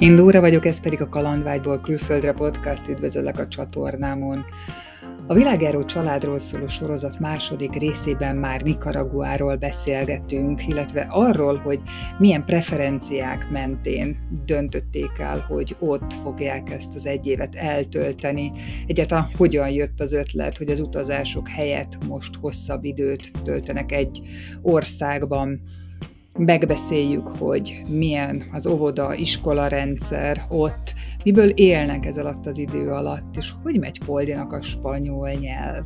Én Dóra vagyok, ez pedig a Kalandvágyból külföldre podcast, üdvözöllek a csatornámon. A világáró családról szóló sorozat második részében már Nicaraguáról beszélgetünk, illetve arról, hogy milyen preferenciák mentén döntötték el, hogy ott fogják ezt az egy évet eltölteni. Egyáltalán hogyan jött az ötlet, hogy az utazások helyett most hosszabb időt töltenek egy országban megbeszéljük, hogy milyen az óvoda, iskola rendszer ott, miből élnek ez alatt az idő alatt, és hogy megy Poldinak a spanyol nyelv.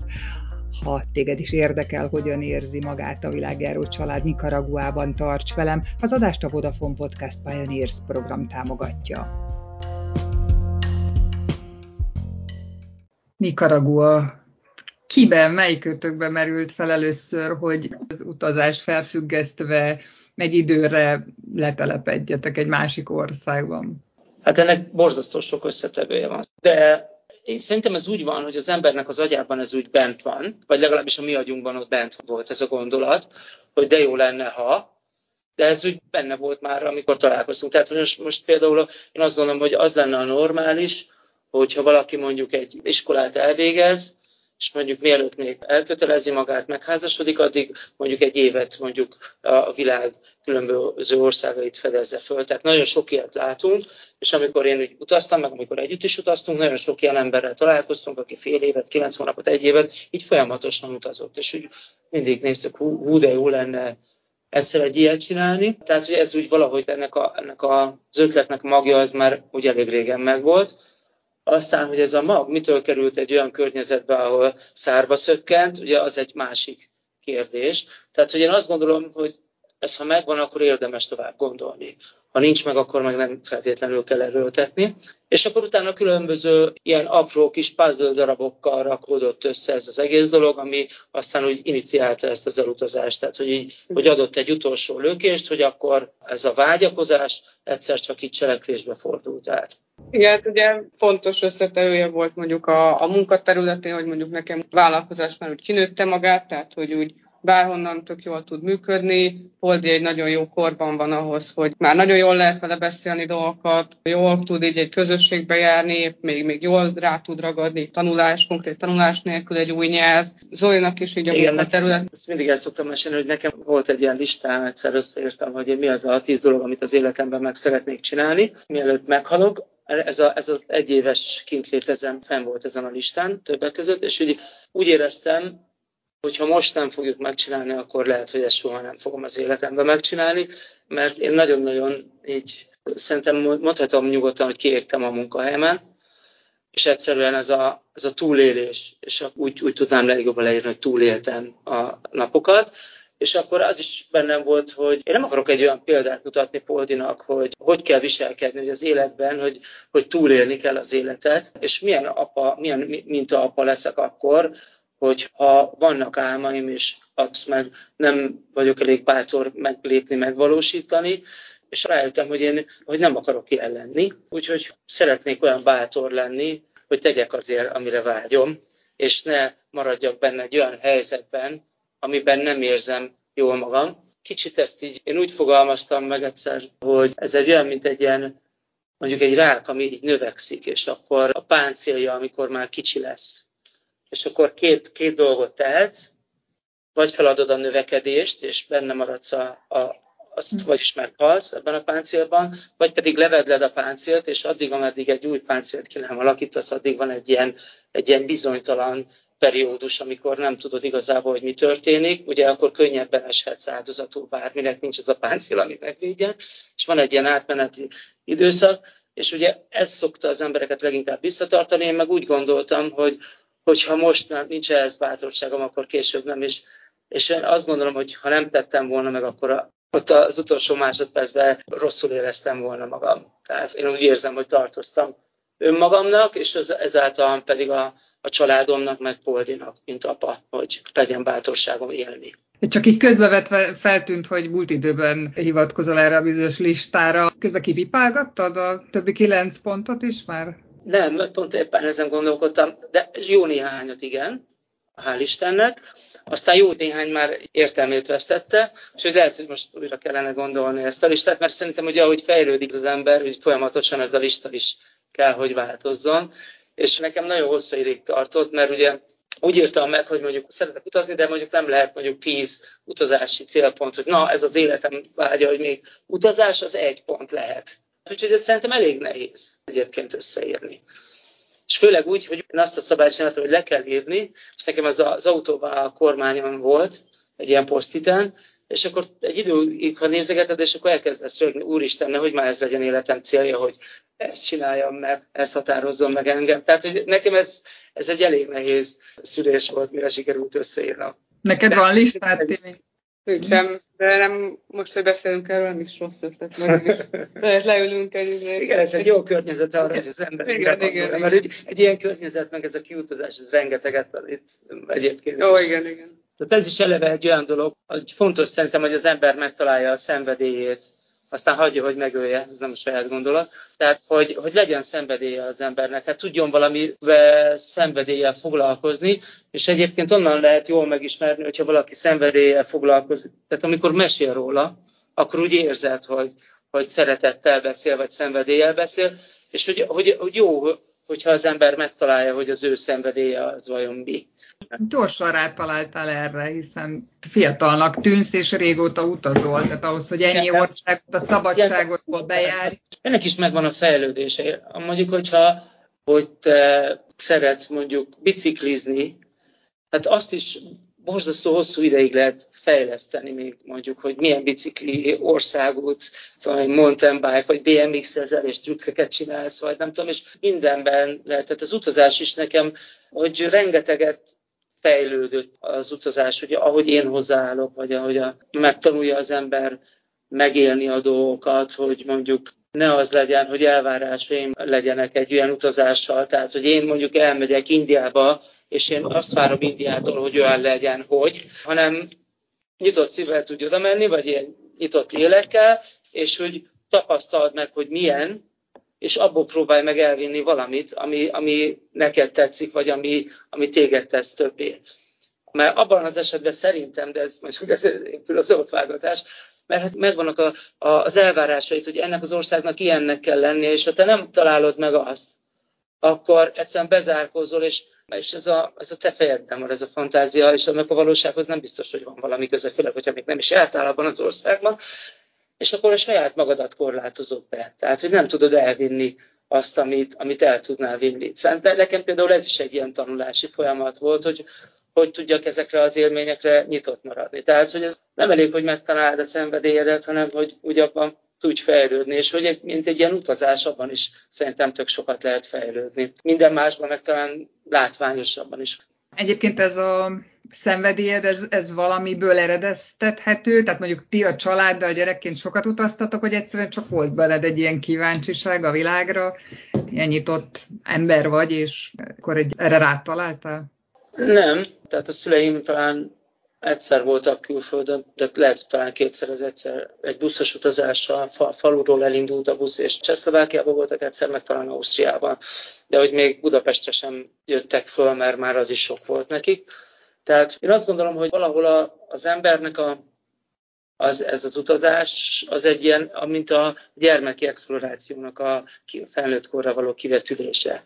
Ha téged is érdekel, hogyan érzi magát a világjáró család Nicaraguában, tarts velem, az adást a Vodafone Podcast Pioneers program támogatja. Nicaragua kiben, melyik kötökben merült fel először, hogy az utazás felfüggesztve egy időre letelepedjetek egy másik országban? Hát ennek borzasztó sok összetevője van. De én szerintem ez úgy van, hogy az embernek az agyában ez úgy bent van, vagy legalábbis a mi agyunkban ott bent volt ez a gondolat, hogy de jó lenne, ha, de ez úgy benne volt már, amikor találkoztunk. Tehát most, most például én azt gondolom, hogy az lenne a normális, hogyha valaki mondjuk egy iskolát elvégez, és mondjuk mielőtt még elkötelezi magát, megházasodik, addig mondjuk egy évet mondjuk a világ különböző országait fedezze föl. Tehát nagyon sok ilyet látunk, és amikor én úgy utaztam, meg amikor együtt is utaztunk, nagyon sok ilyen emberrel találkoztunk, aki fél évet, kilenc hónapot, egy évet, így folyamatosan utazott. És úgy mindig néztük, hú, hú de jó lenne egyszer egy ilyet csinálni. Tehát, hogy ez úgy valahogy ennek, a, ennek az ötletnek magja, az már úgy elég régen megvolt. Aztán, hogy ez a mag mitől került egy olyan környezetbe, ahol szárba szökkent, ugye az egy másik kérdés. Tehát, hogy én azt gondolom, hogy ez ha megvan, akkor érdemes tovább gondolni. Ha nincs meg, akkor meg nem feltétlenül kell erőltetni. És akkor utána különböző ilyen apró kis puzzle darabokkal rakódott össze ez az egész dolog, ami aztán úgy iniciálta ezt az elutazást. Tehát, hogy, így, hogy adott egy utolsó lökést, hogy akkor ez a vágyakozás egyszer csak így cselekvésbe fordult át. Igen, hát ugye fontos összetevője volt mondjuk a, a munkaterületén, hogy mondjuk nekem vállalkozás már úgy kinőtte magát, tehát hogy úgy bárhonnan tök jól tud működni. Poldi egy nagyon jó korban van ahhoz, hogy már nagyon jól lehet vele beszélni dolgokat, jól tud így egy közösségbe járni, még, még jól rá tud ragadni tanulás, konkrét tanulás nélkül egy új nyelv. Zolinak is így a Igen, terület. Ezt mindig el szoktam mesélni, hogy nekem volt egy ilyen listám, egyszer összeírtam, hogy mi az a tíz dolog, amit az életemben meg szeretnék csinálni, mielőtt meghalok ez, a, ez az egyéves kintlétezem fenn volt ezen a listán többek között, és úgy, úgy éreztem, hogyha most nem fogjuk megcsinálni, akkor lehet, hogy ezt soha nem fogom az életemben megcsinálni, mert én nagyon-nagyon így szerintem mondhatom nyugodtan, hogy kiértem a munkahelyemen, és egyszerűen ez a, ez a túlélés, és úgy, úgy tudnám legjobban leírni, hogy túléltem a napokat, és akkor az is bennem volt, hogy én nem akarok egy olyan példát mutatni Poldinak, hogy hogy kell viselkedni hogy az életben, hogy, hogy túlélni kell az életet, és milyen apa, milyen minta apa leszek akkor, hogy ha vannak álmaim, és azt meg nem vagyok elég bátor meglépni, megvalósítani, és rájöttem, hogy én hogy nem akarok ilyen lenni, úgyhogy szeretnék olyan bátor lenni, hogy tegyek azért, amire vágyom, és ne maradjak benne egy olyan helyzetben, amiben nem érzem jól magam. Kicsit ezt így, én úgy fogalmaztam meg egyszer, hogy ez egy olyan, mint egy ilyen, mondjuk egy rák, ami így növekszik, és akkor a páncélja, amikor már kicsi lesz, és akkor két, két dolgot tehetsz, vagy feladod a növekedést, és benne maradsz a, a azt hm. vagyis meghalsz ebben a páncélban, vagy pedig levedled a páncélt, és addig, ameddig egy új páncélt ki nem alakítasz, addig van egy ilyen, egy ilyen bizonytalan periódus, amikor nem tudod igazából, hogy mi történik, ugye akkor könnyebben eshetsz áldozatul bárminek, nincs ez a páncél, ami megvédjen, és van egy ilyen átmeneti időszak, és ugye ez szokta az embereket leginkább visszatartani, én meg úgy gondoltam, hogy hogyha most nem, nincs ehhez bátorságom, akkor később nem is. És én azt gondolom, hogy ha nem tettem volna meg, akkor a, ott az utolsó másodpercben rosszul éreztem volna magam. Tehát én úgy érzem, hogy tartoztam önmagamnak, és ezáltal pedig a, a családomnak, meg Poldinak, mint apa, hogy legyen bátorságom élni. Csak így közbevetve feltűnt, hogy múlt időben hivatkozol erre a bizonyos listára. Közben kipipálgattad a többi kilenc pontot is már? Nem, pont éppen ezen gondolkodtam, de jó néhányat igen, hál' Istennek. aztán jó néhány már értelmét vesztette, és hogy lehet, hogy most újra kellene gondolni ezt a listát, mert szerintem hogy ahogy fejlődik az ember, hogy folyamatosan ez a lista is kell, hogy változzon. És nekem nagyon hosszú ideig tartott, mert ugye úgy írtam meg, hogy mondjuk szeretek utazni, de mondjuk nem lehet mondjuk tíz utazási célpont, hogy na, ez az életem vágya, hogy még utazás az egy pont lehet. Úgyhogy ez szerintem elég nehéz egyébként összeírni. És főleg úgy, hogy én azt a szabályt csináltam, hogy le kell írni, és nekem az, az autóban a kormányon volt, egy ilyen posztiten, és akkor egy időig, ha nézegeted, és akkor elkezdesz rögni, úristen, hogy már ez legyen életem célja, hogy ezt csináljam meg, ezt határozzon meg engem. Tehát, hogy nekem ez, ez egy elég nehéz szülés volt, mire sikerült összeírnom. Neked van Nincsem, de nem, most, hogy beszélünk erről, nem is rossz ötlet, meg is. Lehet leülünk egy Igen, ez egy jó környezet arra, hogy az ember igen, igen, igen, mert egy, egy, ilyen környezet, meg ez a kiutazás, ez rengeteget tanít egyébként. Jó, igen, igen. Tehát ez is eleve egy olyan dolog, hogy fontos szerintem, hogy az ember megtalálja a szenvedélyét, aztán hagyja, hogy megölje, ez nem a saját gondolat. Tehát, hogy, hogy legyen szenvedélye az embernek, hát tudjon valami szenvedéllyel foglalkozni, és egyébként onnan lehet jól megismerni, hogyha valaki szenvedéllyel foglalkozik. Tehát amikor mesél róla, akkor úgy érzed, hogy, hogy szeretettel beszél, vagy szenvedéllyel beszél, és hogy, hogy, hogy jó, hogyha az ember megtalálja, hogy az ő szenvedélye az vajon mi. Gyorsan rátaláltál erre, hiszen fiatalnak tűnsz, és régóta utazol, tehát ahhoz, hogy ennyi országot, a szabadságot bejárj. Ennek is megvan a fejlődése. Mondjuk, hogyha hogy te szeretsz mondjuk biciklizni, hát azt is borzasztó hosszú ideig lehet fejleszteni még mondjuk, hogy milyen bicikli országot, szóval mountain bike, vagy BMX ezel és trükköket csinálsz, vagy nem tudom, és mindenben lehet. Tehát az utazás is nekem, hogy rengeteget fejlődött az utazás, hogy ahogy én hozzáállok, vagy ahogy a, megtanulja az ember megélni a dolgokat, hogy mondjuk ne az legyen, hogy elvárásaim legyenek egy olyan utazással, tehát hogy én mondjuk elmegyek Indiába, és én azt várom Indiától, hogy olyan legyen, hogy, hanem nyitott szívvel tudj oda menni, vagy ilyen nyitott lélekkel, és hogy tapasztald meg, hogy milyen, és abból próbálj meg elvinni valamit, ami, ami neked tetszik, vagy ami, ami téged tesz többé. Mert abban az esetben szerintem, de ez most ez egy filozófálgatás, mert hát megvannak a, a, az elvárásait, hogy ennek az országnak ilyennek kell lennie, és ha te nem találod meg azt, akkor egyszerűen bezárkózol, és, és ez, a, ez a te fejedben van, ez a fantázia, és annak a valósághoz nem biztos, hogy van valami köze, főleg, hogyha még nem is eltáll abban az országban, és akkor a saját magadat korlátozod be. Tehát, hogy nem tudod elvinni azt, amit, amit el tudnál vinni. Szerintem nekem például ez is egy ilyen tanulási folyamat volt, hogy hogy tudjak ezekre az élményekre nyitott maradni. Tehát, hogy ez nem elég, hogy megtaláld a szenvedélyedet, hanem hogy úgy abban tudj fejlődni, és hogy egy, mint egy ilyen utazás, abban is szerintem tök sokat lehet fejlődni. Minden másban, meg talán látványosabban is. Egyébként ez a szenvedélyed, ez, ez valamiből eredeztethető? Tehát mondjuk ti a családdal gyerekként sokat utaztatok, hogy egyszerűen csak volt beled egy ilyen kíváncsiság a világra, ilyen nyitott ember vagy, és akkor egy, erre rátaláltál? Nem, tehát a szüleim talán egyszer voltak külföldön, de lehet, talán kétszer az egyszer egy buszos utazással, a faluról elindult a busz, és Csehszlovákiában voltak egyszer, meg talán Ausztriában. De hogy még Budapestre sem jöttek föl, mert már az is sok volt nekik. Tehát én azt gondolom, hogy valahol a, az embernek a, az, ez az utazás, az egy ilyen, mint a gyermeki explorációnak a felnőtt korra való kivetülése.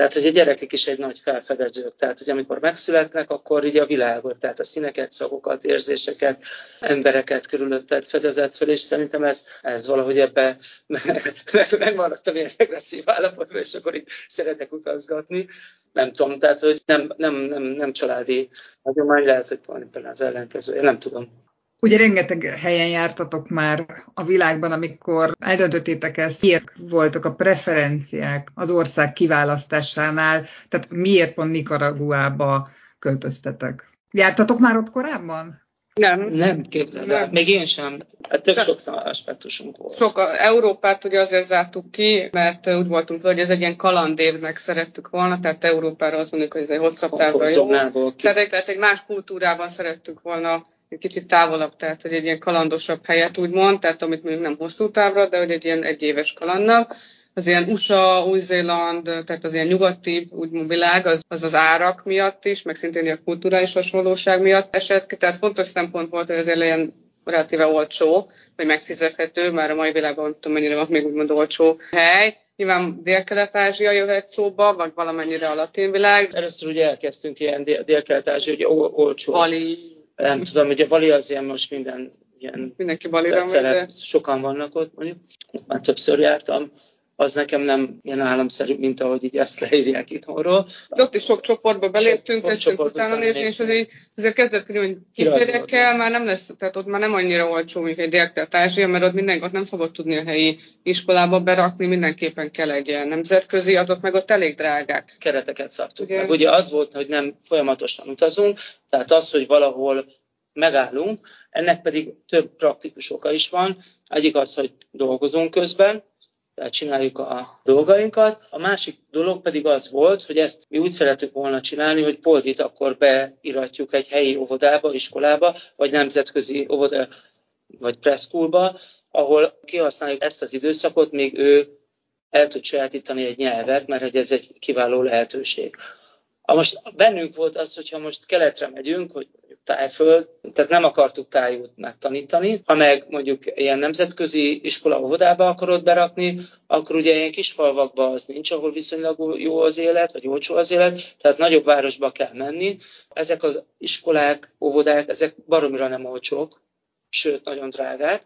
Tehát, hogy a gyerekek is egy nagy felfedezők. Tehát, hogy amikor megszületnek, akkor így a világot, tehát a színeket, szagokat, érzéseket, embereket körülötted fedezett fel, és szerintem ez, ez valahogy ebbe megmaradtam ilyen regresszív állapotban, és akkor így szeretek utazgatni. Nem tudom, tehát, hogy nem, nem, nem, nem családi hagyomány, lehet, hogy pont az ellenkező, nem tudom. Ugye rengeteg helyen jártatok már a világban, amikor eldöntöttétek ezt, miért voltak a preferenciák az ország kiválasztásánál, tehát miért pont Nicaraguába költöztetek? Jártatok már ott korábban? Nem. Nem, képzeld el. Még én sem. Hát tök sok aspektusunk volt. Sok a Európát ugye azért zártuk ki, mert úgy voltunk hogy ez egy ilyen kalandévnek szerettük volna, tehát Európára azt mondjuk, hogy ez egy hosszabb távra jó. Tehát, tehát egy más kultúrában szerettük volna kicsit távolabb, tehát hogy egy ilyen kalandosabb helyet úgymond, tehát amit mondjuk nem hosszú távra, de hogy egy ilyen egyéves kalandnak. az ilyen USA, Új-Zéland, tehát az ilyen nyugati úgy világ, az, az az árak miatt is, meg szintén a kulturális hasonlóság miatt esett ki. Tehát fontos szempont volt, hogy azért legyen relatíve olcsó, vagy megfizethető, már a mai világban nem tudom, mennyire van még úgymond olcsó hely. Nyilván Dél-Kelet-Ázsia jöhet szóba, vagy valamennyire a latin világ. Először ugye elkezdtünk ilyen Dél-Kelet-Ázsia, ugye olcsó. Bali. Nem tudom, ugye Bali az ilyen most minden ilyen Mindenki Balira megy. Sokan vannak ott mondjuk, már többször jártam, az nekem nem ilyen államszerű, mint ahogy így ezt leírják itthonról. De ott is sok csoportba beléptünk, kezdtünk utána nézni, és azért, azért kezdett kerülni, hogy kiférjek el, már nem lesz, tehát ott már nem annyira olcsó, mint egy Ázsia, mert ott minden, ott nem fogod tudni a helyi iskolába berakni, mindenképpen kell egy ilyen nemzetközi, azok meg ott elég drágák. Kereteket szabtuk ugye? meg. Ugye az volt, hogy nem folyamatosan utazunk, tehát az, hogy valahol megállunk, ennek pedig több praktikus oka is van. Egyik az, hogy dolgozunk közben, csináljuk a dolgainkat. A másik dolog pedig az volt, hogy ezt mi úgy szeretük volna csinálni, hogy Poldit akkor beiratjuk egy helyi óvodába, iskolába, vagy nemzetközi óvoda, vagy preschoolba, ahol kihasználjuk ezt az időszakot, még ő el tud sajátítani egy nyelvet, mert hogy ez egy kiváló lehetőség. A most bennünk volt az, hogyha most keletre megyünk, hogy tájföld, tehát nem akartuk tájút megtanítani, ha meg mondjuk ilyen nemzetközi iskola óvodába akarod berakni, akkor ugye ilyen kis falvakban az nincs, ahol viszonylag jó az élet, vagy olcsó az élet, tehát nagyobb városba kell menni. Ezek az iskolák, óvodák, ezek baromira nem olcsók, sőt, nagyon drágák,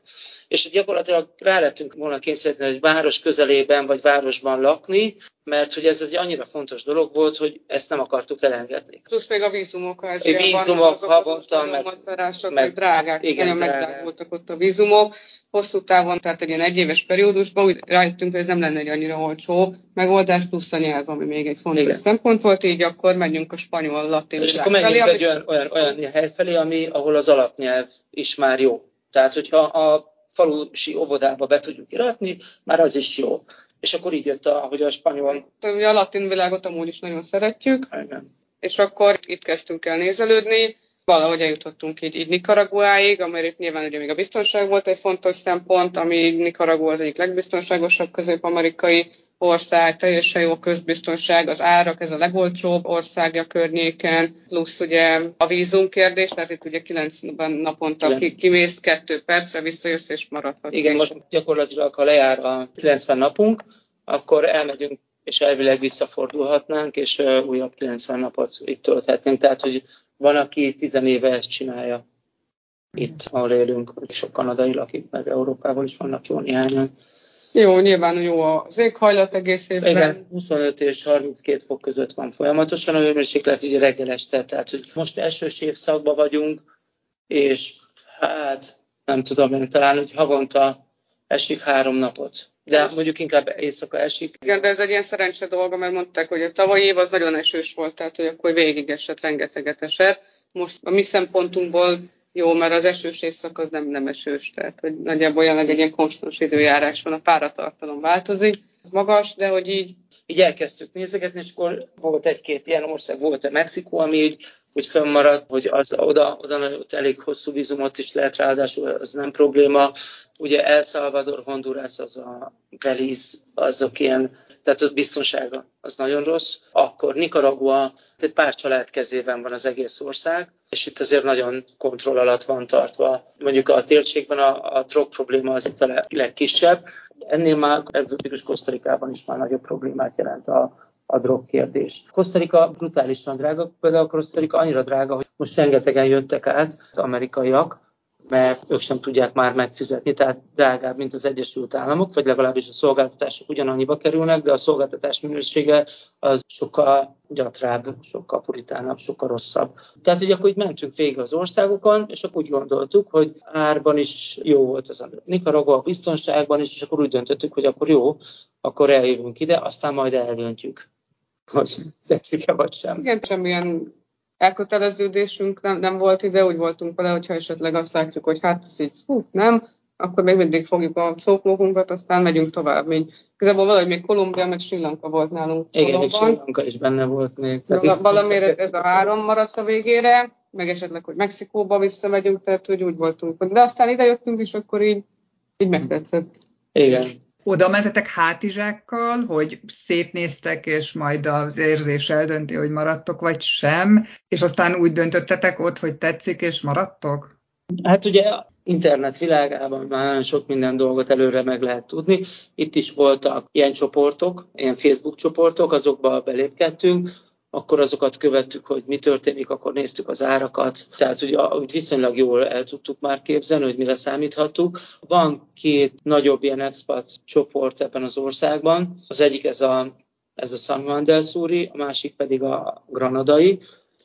és gyakorlatilag rá lettünk volna kényszeríteni, hogy város közelében vagy városban lakni, mert hogy ez egy annyira fontos dolog volt, hogy ezt nem akartuk elengedni. Plusz még a vízumok A vízumok havonta, meg, meg, meg drágák, igen, nagyon megdrágultak ott a vízumok. Hosszú távon, tehát egy ilyen egyéves periódusban úgy rájöttünk, hogy ez nem lenne egy annyira olcsó megoldás, plusz a nyelv, ami még egy fontos igen. szempont volt, így akkor menjünk a spanyol latin És akkor menjünk felé, egy olyan, olyan, olyan hely felé, ami, ahol az alapnyelv is már jó. Tehát, hogyha a falusi óvodába be tudjuk iratni, már az is jó. És akkor így jött, a, hogy a spanyol... A latin világot amúgy is nagyon szeretjük. Igen. És akkor itt kezdtünk el nézelődni, valahogy eljutottunk így, így Nicaraguáig, amelyik nyilván ugye még a biztonság volt egy fontos szempont, ami Nicaragua az egyik legbiztonságosabb közép-amerikai ország, teljesen jó közbiztonság, az árak, ez a legolcsóbb országja környéken, plusz ugye a vízum kérdés, tehát itt ugye 90 naponta ki, kimész, kettő percre visszajössz és maradhatsz. Igen, most gyakorlatilag, ha lejár a 90 napunk, akkor elmegyünk és elvileg visszafordulhatnánk, és újabb 90 napot itt tölthetnénk. Tehát, hogy van, aki tizenéve ezt csinálja itt, ahol élünk, sok kanadai lakik, meg Európában is vannak jó néhányan. Jó, nyilván jó az éghajlat egész évben. Igen, 25 és 32 fok között van folyamatosan a hőmérséklet, ugye reggel este, tehát hogy most elsős évszakban vagyunk, és hát nem tudom én talán, hogy havonta esik három napot. De mondjuk inkább éjszaka esik. Igen, de ez egy ilyen szerencse dolga, mert mondták, hogy a tavalyi év az nagyon esős volt, tehát hogy akkor végig esett, rengeteget esett. Most a mi szempontunkból jó, mert az esős évszak az nem, nem esős, tehát hogy nagyjából jelenleg egy ilyen konstans időjárás van, a páratartalom változik, magas, de hogy így... Így elkezdtük nézegetni, és akkor volt egy-két ilyen ország, volt a Mexikó, ami így úgy fönnmaradt, hogy az oda, oda elég hosszú vízumot is lehet, ráadásul az nem probléma. Ugye El Salvador, Honduras, az a Belize, azok ilyen, tehát a biztonsága az nagyon rossz. Akkor Nicaragua, egy pár család kezében van az egész ország, és itt azért nagyon kontroll alatt van tartva. Mondjuk a térségben a, a drog probléma az itt a legkisebb. Ennél már egzotikus Kosztarikában is már nagyobb problémát jelent a, a drog kérdés. Kosztarika brutálisan drága, például Kosztarika annyira drága, hogy most rengetegen jöttek át az amerikaiak, mert ők sem tudják már megfizetni, tehát drágább, mint az Egyesült Államok, vagy legalábbis a szolgáltatások ugyanannyiba kerülnek, de a szolgáltatás minősége az sokkal gyatrább, sokkal puritánabb, sokkal rosszabb. Tehát, hogy akkor így mentünk végig az országokon, és akkor úgy gondoltuk, hogy árban is jó volt az a Nicaragua, a biztonságban is, és akkor úgy döntöttük, hogy akkor jó, akkor eljövünk ide, aztán majd eldöntjük, hogy tetszik-e vagy sem. Igen, semmilyen elköteleződésünk nem, nem volt ide, úgy voltunk vele, hogyha esetleg azt látjuk, hogy hát ez így, hú, nem, akkor még mindig fogjuk a szóklókunkat, aztán megyünk tovább. Még, igazából valahogy még Kolumbia, meg Sri Lanka volt nálunk. Igen, még Sri Lanka is benne volt még. Tehát valamiért ez a három maradt a végére, meg esetleg, hogy Mexikóba visszamegyünk, tehát hogy úgy voltunk. De aztán ide jöttünk, és akkor így, így megtetszett. Igen. Oda mentetek hátizsákkal, hogy szétnéztek, és majd az érzés eldönti, hogy maradtok, vagy sem, és aztán úgy döntöttetek ott, hogy tetszik, és maradtok? Hát ugye internet világában már nagyon sok minden dolgot előre meg lehet tudni. Itt is voltak ilyen csoportok, ilyen Facebook csoportok, azokba belépkedtünk, akkor azokat követtük, hogy mi történik, akkor néztük az árakat. Tehát ugye, úgy viszonylag jól el tudtuk már képzelni, hogy mire számíthatunk. Van két nagyobb ilyen expat csoport ebben az országban. Az egyik ez a, ez a San Juan del Suri, a másik pedig a granadai.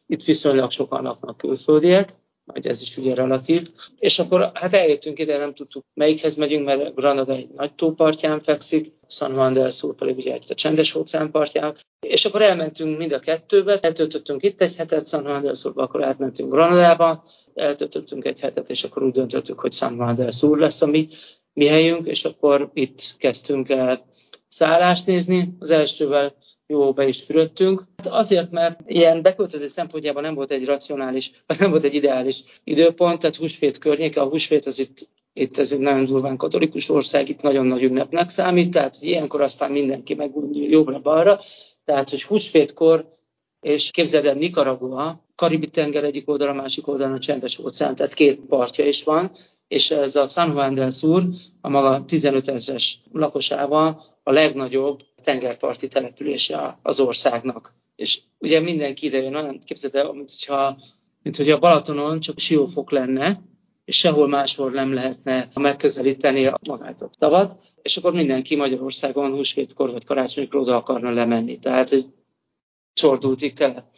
Itt viszonylag sokan laknak külföldiek majd ez is ugye relatív. És akkor hát eljöttünk ide, nem tudtuk melyikhez megyünk, mert Granada egy nagy tópartján fekszik, San Juan del Sur pedig ugye egy a csendes óceán partján. És akkor elmentünk mind a kettőbe, eltöltöttünk itt egy hetet, San Juan del Surba, akkor átmentünk Granadába, eltöltöttünk egy hetet, és akkor úgy döntöttük, hogy San Juan del Sur lesz a mi, mi helyünk, és akkor itt kezdtünk el szállást nézni. Az elsővel jó be is fürödtünk. Hát azért, mert ilyen beköltözés szempontjában nem volt egy racionális, vagy nem volt egy ideális időpont, tehát húsvét környéke, a húsvét az itt itt ez egy nagyon durván katolikus ország, itt nagyon nagy ünnepnek számít, tehát hogy ilyenkor aztán mindenki megújul jobbra-balra, tehát hogy húsvétkor, és képzeld el Nicaragua, Karibi tenger egyik oldal, a másik oldalon a csendes óceán, tehát két partja is van, és ez a San Juan del Sur, a maga 15 ezres lakosával a legnagyobb tengerparti települése az országnak. És ugye mindenki ide jön, olyan képzeld el, mint hogyha, mint hogyha a Balatonon csak siófok lenne, és sehol máshol nem lehetne megközelíteni a magát a tavat, és akkor mindenki Magyarországon húsvétkor vagy karácsonykor oda akarna lemenni. Tehát, hogy csordultik tele.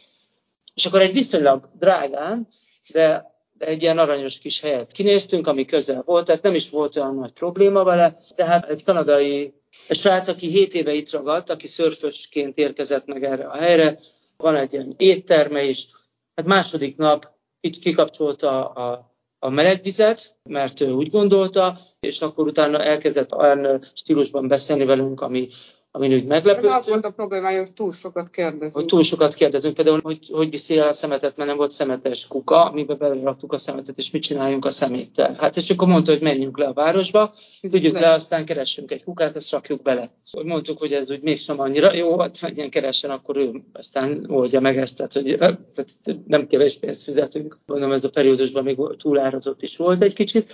És akkor egy viszonylag drágán, de de egy ilyen aranyos kis helyet kinéztünk, ami közel volt, tehát nem is volt olyan nagy probléma vele, de hát egy kanadai egy srác, aki 7 éve itt ragadt, aki szörfösként érkezett meg erre a helyre, van egy ilyen étterme is, hát második nap így kikapcsolta a, a melegvizet, mert ő úgy gondolta, és akkor utána elkezdett olyan stílusban beszélni velünk, ami, amin úgy meglepődtünk. Az volt a problémája, hogy túl sokat kérdezünk. Hogy túl sokat kérdezünk, például, hogy, hogy viszi el a szemetet, mert nem volt szemetes kuka, amiben beleraktuk a szemetet, és mit csináljunk a szeméttel. Hát és akkor mondta, hogy menjünk le a városba, tudjuk le, aztán keressünk egy kukát, ezt rakjuk bele. Mondtuk, hogy ez úgy mégsem annyira jó, hát menjen keressen, akkor ő aztán oldja meg ezt, tehát, hogy tehát nem kevés pénzt fizetünk. Mondom, ez a periódusban még túlárazott is volt egy kicsit.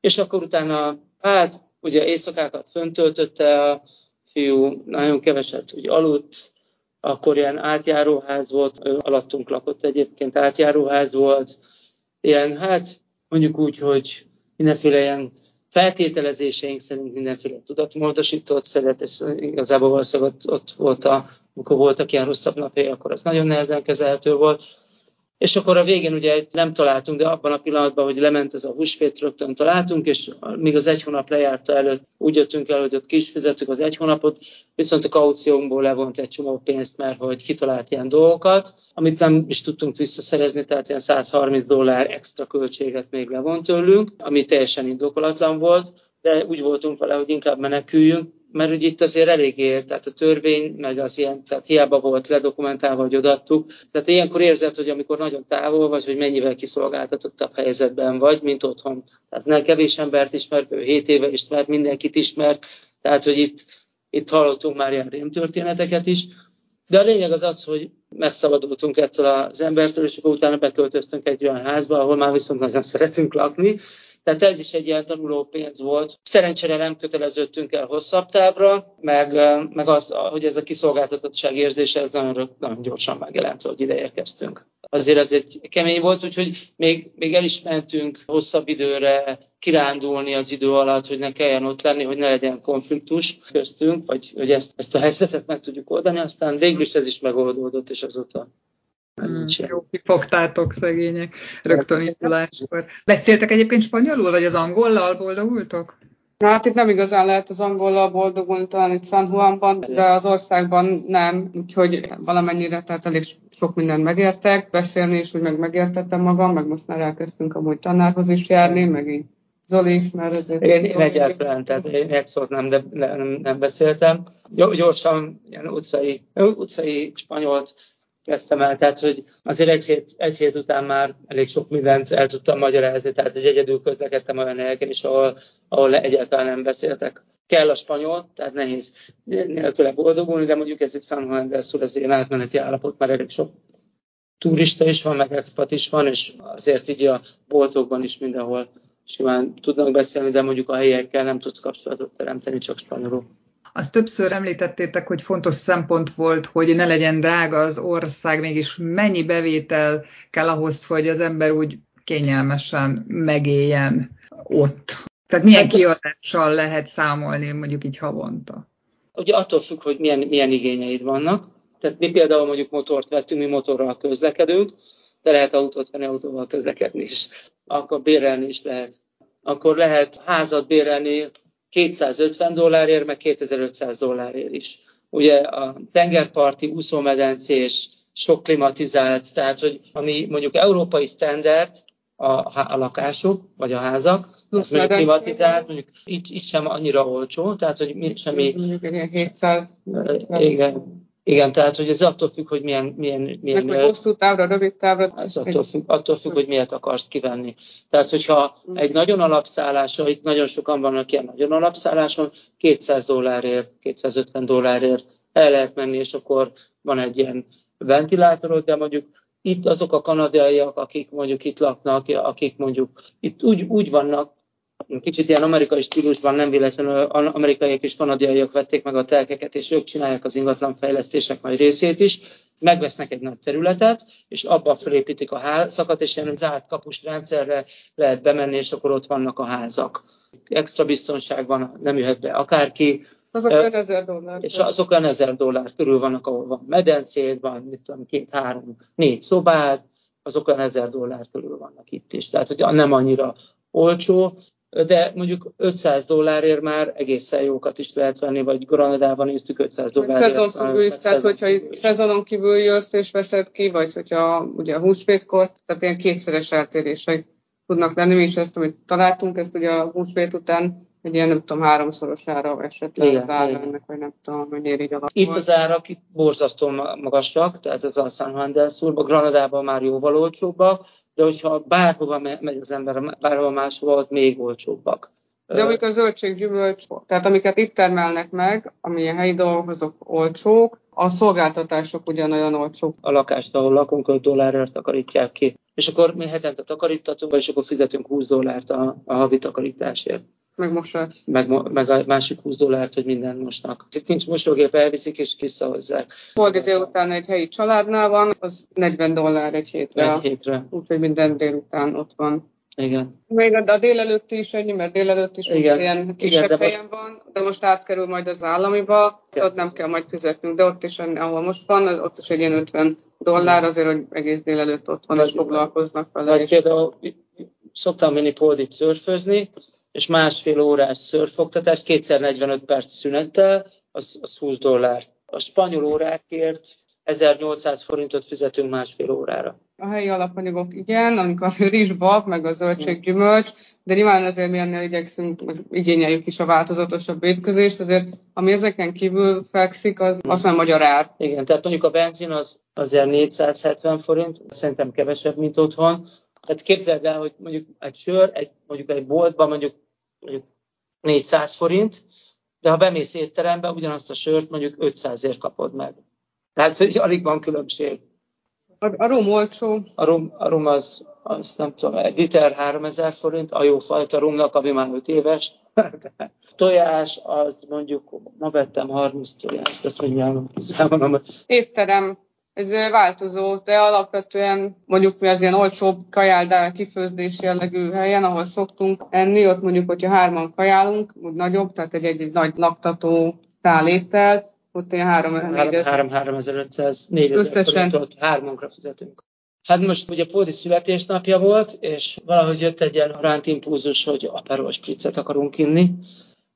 És akkor utána, hát ugye éjszakákat föntöltötte a fiú nagyon keveset úgy aludt, akkor ilyen átjáróház volt, alattunk lakott egyébként, átjáróház volt, ilyen, hát mondjuk úgy, hogy mindenféle ilyen feltételezéseink szerint mindenféle tudatmódosított szeret, ez igazából valószínűleg ott, ott volt, a, amikor voltak ilyen rosszabb napjai, akkor az nagyon nehezen kezelhető volt. És akkor a végén ugye nem találtunk, de abban a pillanatban, hogy lement ez a húsvét, rögtön találtunk, és még az egy hónap lejárta előtt úgy jöttünk el, hogy ott ki az egy hónapot, viszont a kauciónkból levont egy csomó pénzt, mert hogy kitalált ilyen dolgokat, amit nem is tudtunk visszaszerezni, tehát ilyen 130 dollár extra költséget még levont tőlünk, ami teljesen indokolatlan volt, de úgy voltunk vele, hogy inkább meneküljünk, mert ugye itt azért eléggé, tehát a törvény, meg az ilyen, tehát hiába volt ledokumentálva, hogy odattuk. Tehát ilyenkor érzed, hogy amikor nagyon távol vagy, hogy mennyivel kiszolgáltatottabb helyzetben vagy, mint otthon. Tehát nem kevés embert ismert, ő 7 éve ismert, mindenkit ismert, tehát hogy itt, itt hallottunk már ilyen rémtörténeteket is. De a lényeg az az, hogy megszabadultunk ettől az embertől, és akkor utána beköltöztünk egy olyan házba, ahol már viszont nagyon szeretünk lakni, tehát ez is egy ilyen tanuló pénz volt. Szerencsére nem köteleződtünk el hosszabb távra, meg, meg az, hogy ez a kiszolgáltatottság érzése, ez nagyon, nagyon gyorsan megjelent, hogy ide érkeztünk. Azért ez egy kemény volt, úgyhogy még, még el is mentünk hosszabb időre kirándulni az idő alatt, hogy ne kelljen ott lenni, hogy ne legyen konfliktus köztünk, vagy hogy ezt, ezt a helyzetet meg tudjuk oldani. Aztán végül is ez is megoldódott, és azóta Hmm, jó, kifogtátok szegények rögtön induláskor. Beszéltek egyébként spanyolul, vagy az angollal boldogultok? Hát itt nem igazán lehet az angollal boldogulni, talán itt San Juanban, de az országban nem, úgyhogy valamennyire, tehát elég sok mindent megértek, beszélni is, hogy meg megértettem magam, meg most már elkezdtünk amúgy tanárhoz is járni, meg így Zoli is már azért... Én, én egyáltalán, tehát én egy szót nem, de nem, nem beszéltem. Gyorsan, ilyen utcai, utcai spanyolt kezdtem el, tehát hogy azért egy hét, egy hét után már elég sok mindent el tudtam magyarázni, tehát hogy egyedül közlekedtem olyan helyeken is, ahol, ahol egyáltalán nem beszéltek kell a spanyol, tehát nehéz nélküle boldogulni, de mondjuk ez egy San Juan del Sur, ez egy átmeneti állapot, mert elég sok turista is van, meg expat is van, és azért így a boltokban is mindenhol simán tudnak beszélni, de mondjuk a helyekkel nem tudsz kapcsolatot teremteni, csak spanyolul. Azt többször említettétek, hogy fontos szempont volt, hogy ne legyen drága az ország, mégis mennyi bevétel kell ahhoz, hogy az ember úgy kényelmesen megéljen ott. Tehát milyen hát, kiadással lehet számolni mondjuk így havonta? Ugye attól függ, hogy milyen, milyen igényeid vannak. Tehát mi például mondjuk motort vettünk, mi motorral közlekedünk, de lehet autót venni, autóval közlekedni is. Akkor bérelni is lehet. Akkor lehet házat bérelni 250 dollárért, meg 2500 dollárért is. Ugye a tengerparti úszómedencés, sok klimatizált, tehát hogy ami mondjuk európai standard, a, a lakások, vagy a házak, az mondjuk klimatizált, mondjuk itt, itt sem annyira olcsó, tehát hogy semmi... Mondjuk egy 700... Igen, igen, tehát hogy ez attól függ, hogy milyen... milyen, milyen Meg, hosszú távra, rövid távra. Ez attól függ, attól függ, hogy miért akarsz kivenni. Tehát, hogyha egy nagyon alapszálláson, itt nagyon sokan vannak ilyen nagyon alapszálláson, 200 dollárért, 250 dollárért el lehet menni, és akkor van egy ilyen ventilátorod, de mondjuk itt azok a kanadaiak, akik mondjuk itt laknak, akik mondjuk itt úgy, úgy vannak, kicsit ilyen amerikai stílusban, nem véletlenül amerikaiak és kanadiaiak vették meg a telkeket, és ők csinálják az ingatlanfejlesztések nagy részét is, megvesznek egy nagy területet, és abba felépítik a házakat, és ilyen zárt kapus rendszerre lehet bemenni, és akkor ott vannak a házak. Extra biztonság van, nem jöhet be akárki, azok olyan ezer dollár. És azok olyan ezer dollár körül vannak, ahol van medencéd, van mit tudom, két, három, négy szobád, azok olyan ezer dollár körül vannak itt is. Tehát, hogy nem annyira olcsó, de mondjuk 500 dollárért már egészen jókat is lehet venni, vagy Granadában néztük 500 dollárért. Szezon függő is, tehát hogyha szezonon kívül jössz és veszed ki, vagy hogyha ugye a húsvétkor, tehát ilyen kétszeres eltérések tudnak lenni. Mi is ezt, amit találtunk, ezt ugye a húsvét után egy ilyen, nem tudom, háromszorosára esett le igen, az ára ennek, vagy nem tudom, mennyire így alakul. Itt az árak itt borzasztó magasak, tehát ez a San Juan del Surba, Granadában már jóval olcsóbbak, de hogyha bárhova megy az ember, bárhova máshova, ott még olcsóbbak. De amik a zöldséggyümölcs, tehát amiket itt termelnek meg, ami a helyi dolgok, azok olcsók, a szolgáltatások ugyanolyan olcsók. A lakást, ahol lakunk, 5 dollárért takarítják ki. És akkor mi hetente takarítatunk, és akkor fizetünk 20 dollárt a, a havi takarításért. Meg mosás. Meg, meg a másik 20 dollárt, hogy minden mosnak. Itt nincs mosógép, elviszik és visszahozzák. Holdi délután egy helyi családnál van, az 40 dollár egy hétre. Egy hétre. Úgyhogy minden délután ott van. Igen. Még a délelőtt is ennyi, mert délelőtt is Igen. ilyen kisebb Igen, de helyen most... van, de most átkerül majd az államiba, Igen. ott nem kell majd fizetnünk, de ott is, ahol most van, ott is egy ilyen 50 dollár, azért, hogy egész délelőtt ott van, és foglalkoznak vele. Vagy például szoktam menni Poldit szörfözni, és másfél órás szörfoktatás, kétszer 45 perc szünettel, az, az 20 dollár. A spanyol órákért 1800 forintot fizetünk másfél órára. A helyi alapanyagok igen, amikor a rizsbab, meg a zöldséggyümölcs, de nyilván azért mi ennél igyekszünk, igényeljük is a változatosabb étkezést, azért ami ezeken kívül fekszik, az, az már magyar ár. Igen, tehát mondjuk a benzin az azért 470 forint, szerintem kevesebb, mint otthon, tehát képzeld el, hogy mondjuk egy sör, egy, mondjuk egy boltban mondjuk, mondjuk 400 forint, de ha bemész étterembe, ugyanazt a sört mondjuk 500 ért kapod meg. Tehát, hogy alig van különbség. A, a rum olcsó. A rum, a rum az, az, nem tudom, egy liter 3000 forint, a jó fajta rumnak, ami már 5 éves. tojás, az mondjuk, ma vettem 30 tojást, azt mondjam, kiszámolom. Étterem ez változó, de alapvetően mondjuk mi az ilyen olcsóbb kajáldál kifőzdés jellegű helyen, ahol szoktunk enni, ott mondjuk, hogyha hárman kajálunk, úgy nagyobb, tehát egy, egy, nagy laktató táléttel, ott ilyen 3500, 4000 forintot hármankra fizetünk. Hát most ugye Pódi születésnapja volt, és valahogy jött egy ilyen rántimpulzus, hogy aperol spriccet akarunk inni.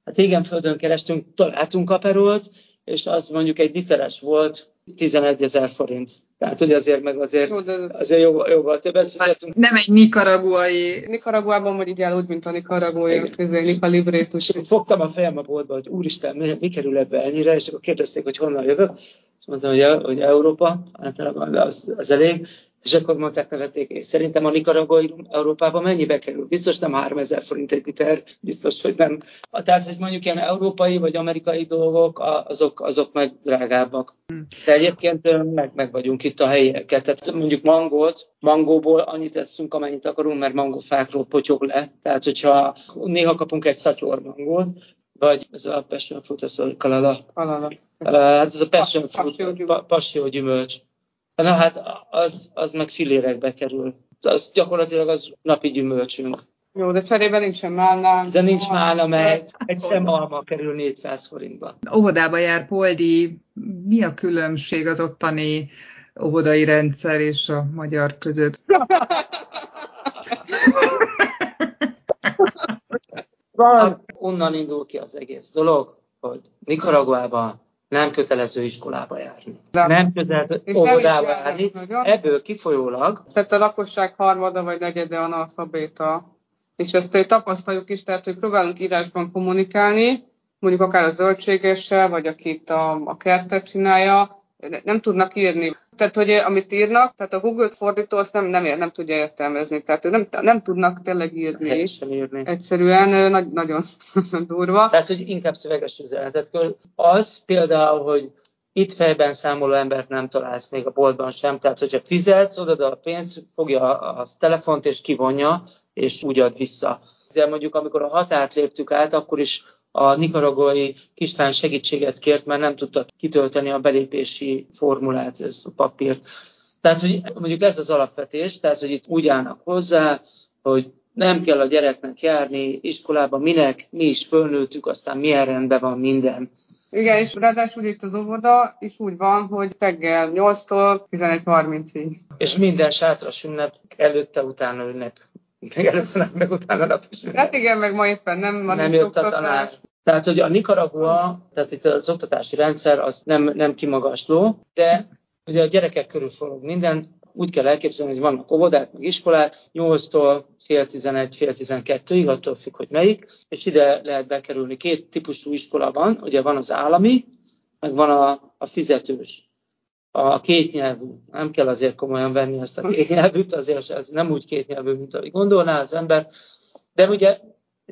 Hát igen, földön kerestünk, találtunk aperolt, és az mondjuk egy literes volt, 11 ezer forint. Tehát, hogy azért meg azért, azért jó, jóval többet fizetünk. Nem egy nikaraguai. Nikaraguában vagy így úgy, mint a nikaraguai, közé Nikalibrét. És fogtam a fejem a boltba, hogy úristen, mi, mi kerül ebbe ennyire, és akkor kérdezték, hogy honnan jövök, és mondtam, hogy, hogy Európa, általában az, az elég, És akkor mondták nevették, és szerintem a nikaragói Európában mennyibe kerül? Biztos nem 3000 forint egy liter, biztos, hogy nem. Tehát, hogy mondjuk ilyen európai vagy amerikai dolgok, azok, azok meg drágábbak. De egyébként meg, meg vagyunk itt a helyieket. Tehát mondjuk mangót, mangóból annyit teszünk, amennyit akarunk, mert mangófákról potyog le. Tehát, hogyha néha kapunk egy szatyor mangót, vagy ez a passion fruit, ez a kalala. Kalala. Hát ez a passion fruit, passió gyümölcs. Na hát az, az meg filérekbe kerül. Az gyakorlatilag az napi gyümölcsünk. Jó, de cserében nincsen málna. De nincs málna, mert egy szem alma kerül 400 forintba. Óvodába jár Poldi. Mi a különbség az ottani óvodai rendszer és a magyar között? Van. Onnan indul ki az egész dolog, hogy Nikaraguában nem kötelező iskolába járni. De. Nem kötelező óvodába járni. Nagyon. Ebből kifolyólag... Tehát a lakosság harmada vagy negyede analfabéta. És ezt tapasztaljuk is, tehát hogy próbálunk írásban kommunikálni, mondjuk akár a zöldségessel, vagy aki itt a, a kertet csinálja, nem tudnak írni. Tehát, hogy amit írnak, tehát a Google-t fordító azt nem, nem, ér, nem tudja értelmezni. Tehát nem, nem tudnak tényleg írni. írni. Egyszerűen nagy, nagyon durva. Tehát, hogy inkább szöveges üzenetet. Az például, hogy itt fejben számoló embert nem találsz még a boltban sem, tehát hogyha fizetsz, oda a pénzt, fogja a telefont és kivonja, és úgy ad vissza. De mondjuk amikor a határt léptük át, akkor is a nikaragói kislány segítséget kért, mert nem tudta kitölteni a belépési formulát, ez a papírt. Tehát, hogy mondjuk ez az alapvetés, tehát, hogy itt úgy állnak hozzá, hogy nem kell a gyereknek járni iskolába, minek, mi is fölnőttük, aztán milyen rendben van minden. Igen, és ráadásul itt az óvoda is úgy van, hogy reggel 8-tól 11.30-ig. És minden sátras ünnep előtte, utána ünnep meg előtte, meg utána nap is. Hát igen, meg ma éppen nem, ma nem jött a tanár. Tehát, hogy a Nicaragua, tehát itt az oktatási rendszer az nem, nem kimagasló, de ugye a gyerekek körül forog minden, úgy kell elképzelni, hogy vannak óvodák, meg iskolák, 8-tól fél 11, fél 12-ig, attól függ, hogy melyik, és ide lehet bekerülni. Két típusú iskola van, ugye van az állami, meg van a, a fizetős a kétnyelvű. Nem kell azért komolyan venni ezt a kétnyelvűt, azért ez nem úgy kétnyelvű, mint ahogy gondolná az ember. De ugye,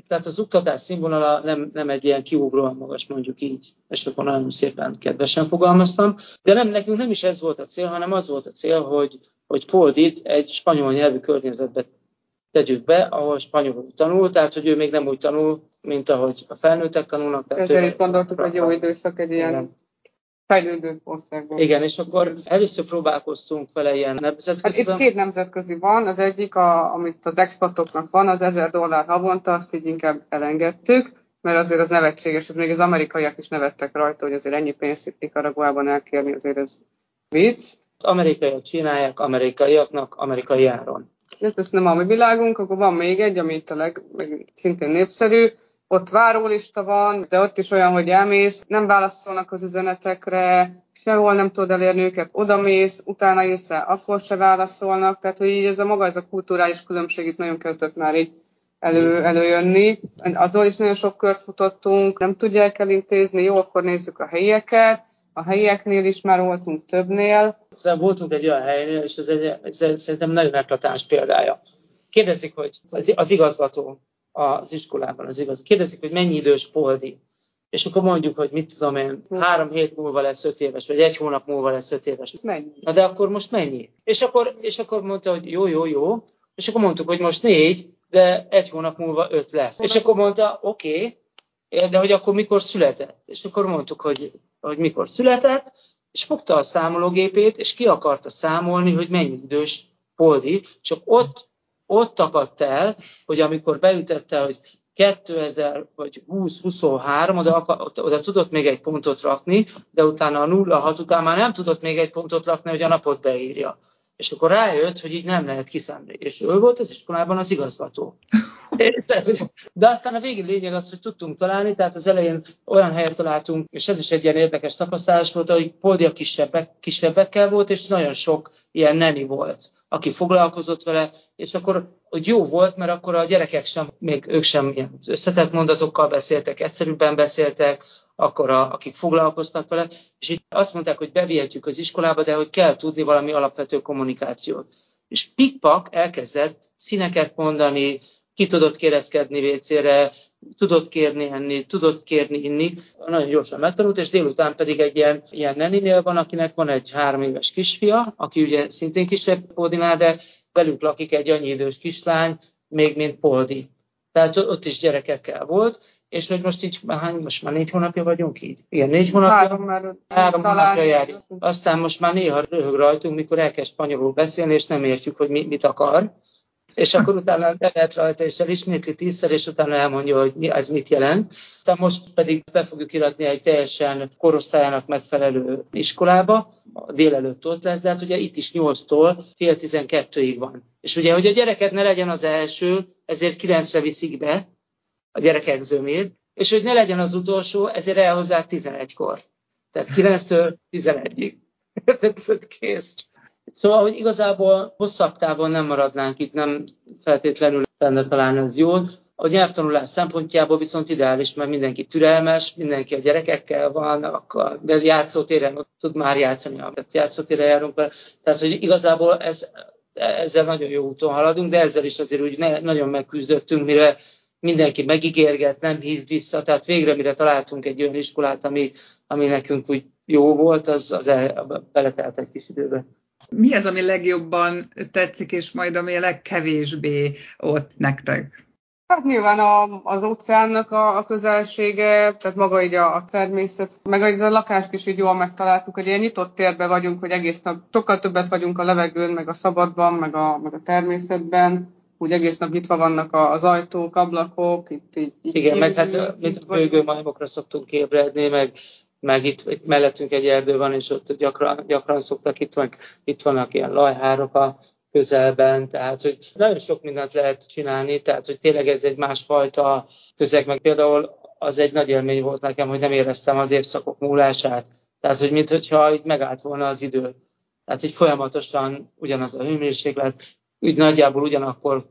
tehát az oktatás színvonala nem, nem egy ilyen kiugróan magas, mondjuk így, és akkor nagyon szépen kedvesen fogalmaztam. De nem, nekünk nem is ez volt a cél, hanem az volt a cél, hogy, hogy Poldit egy spanyol nyelvű környezetbe tegyük be, ahol spanyolul tanul, tehát hogy ő még nem úgy tanul, mint ahogy a felnőttek tanulnak. Ezzel is gondoltuk, hogy jó időszak egy ilyen fejlődő országban. Igen, és akkor először próbálkoztunk vele ilyen nemzetközi. Hát itt két nemzetközi van, az egyik, a, amit az expatoknak van, az 1000 dollár havonta, azt így inkább elengedtük, mert azért az nevetséges, még az amerikaiak is nevettek rajta, hogy azért ennyi pénzt itt Nicaraguában elkérni, azért ez vicc. Amerikaiak csinálják amerikaiaknak amerikai áron. Ez, ez nem a mi világunk, akkor van még egy, ami itt a leg, szintén népszerű, ott várólista van, de ott is olyan, hogy elmész, nem válaszolnak az üzenetekre, sehol nem tudod elérni őket, odamész, utána jössz rá, akkor se válaszolnak, tehát hogy így ez a maga, ez a kulturális különbség itt nagyon kezdett már így elő, előjönni. Azon is nagyon sok kört futottunk, nem tudják elintézni, jó, akkor nézzük a helyieket, a helyieknél is már voltunk többnél. De voltunk egy olyan helynél, és ez, egy, ez szerintem nagyon eklatáns példája. Kérdezik, hogy az, az igazgató az iskolában, az igaz. Kérdezik, hogy mennyi idős Poldi. És akkor mondjuk, hogy mit tudom én, három hét múlva lesz öt éves, vagy egy hónap múlva lesz öt éves. Mennyi? Na de akkor most mennyi? És akkor, és akkor mondta, hogy jó, jó, jó. És akkor mondtuk, hogy most négy, de egy hónap múlva öt lesz. És akkor mondta, oké, okay, de hogy akkor mikor született? És akkor mondtuk, hogy, hogy mikor született, és fogta a számológépét, és ki akarta számolni, hogy mennyi idős Poldi, csak ott ott akadt el, hogy amikor beütette, hogy 2000 vagy 20-23, oda, oda, tudott még egy pontot rakni, de utána a 0-6 után már nem tudott még egy pontot rakni, hogy a napot beírja. És akkor rájött, hogy így nem lehet kiszámolni. És ő volt az iskolában az igazgató. De aztán a végi lényeg az, hogy tudtunk találni, tehát az elején olyan helyet találtunk, és ez is egy ilyen érdekes tapasztalás volt, hogy Poldia kisebbek, kisebbekkel volt, és nagyon sok ilyen neni volt aki foglalkozott vele, és akkor hogy jó volt, mert akkor a gyerekek sem, még ők sem ilyen összetett mondatokkal beszéltek, egyszerűbben beszéltek, akkor a, akik foglalkoztak vele, és így azt mondták, hogy bevihetjük az iskolába, de hogy kell tudni valami alapvető kommunikációt. És pikpak elkezdett színeket mondani, ki tudott kérezkedni vécére, tudott kérni enni, tudott kérni inni, nagyon gyorsan megtanult, és délután pedig egy ilyen, ilyen neninél van, akinek van egy három éves kisfia, aki ugye szintén kisebb Poldinál, de velük lakik egy annyi idős kislány, még mint Poldi. Tehát ott is gyerekekkel volt, és hogy most így, hány, most már négy hónapja vagyunk így? Igen, négy hónapja. Három, már három hónapja járjuk. Aztán most már néha röhög rajtunk, mikor elkezd spanyolul beszélni, és nem értjük, hogy mit, mit akar és akkor utána lehet rajta, és elismétli tízszer, és utána elmondja, hogy ez mit jelent. Tehát most pedig be fogjuk iratni egy teljesen korosztályának megfelelő iskolába, délelőtt ott lesz, de hát ugye itt is 8-tól fél 12-ig van. És ugye, hogy a gyereket ne legyen az első, ezért 9-re viszik be a gyerekek zömét, és hogy ne legyen az utolsó, ezért elhozzák 11-kor. Tehát 9-től 11-ig. Kész. Szóval, hogy igazából hosszabb távon nem maradnánk itt, nem feltétlenül lenne talán ez jó. A nyelvtanulás szempontjából viszont ideális, mert mindenki türelmes, mindenki a gyerekekkel van, akkor de játszótéren ott tud már játszani, tehát játszótéren járunk vele. Tehát, hogy igazából ez, ezzel nagyon jó úton haladunk, de ezzel is azért úgy ne, nagyon megküzdöttünk, mire mindenki megígérget, nem híz vissza, tehát végre mire találtunk egy olyan iskolát, ami, ami nekünk úgy jó volt, az, az el, beletelt egy kis időbe. Mi az, ami legjobban tetszik, és majd ami a legkevésbé ott nektek? Hát nyilván a, az óceánnak a, a közelsége, tehát maga így a, a természet, meg a lakást is így jól megtaláltuk, hogy ilyen nyitott térben vagyunk, hogy egész nap sokkal többet vagyunk a levegőn, meg a szabadban, meg a, meg a természetben, úgy egész nap nyitva vannak az ajtók, ablakok, itt így, így Igen, meg hát mint a bőgő majmokra szoktunk ébredni, meg meg itt, itt mellettünk egy erdő van, és ott gyakran, gyakran szoktak, itt, meg, itt vannak ilyen lajhárok a közelben, tehát hogy nagyon sok mindent lehet csinálni, tehát hogy tényleg ez egy másfajta közeg, meg például az egy nagy élmény volt nekem, hogy nem éreztem az évszakok múlását. Tehát, hogy mintha így megállt volna az idő. Tehát így folyamatosan ugyanaz a hőmérséklet, úgy nagyjából ugyanakkor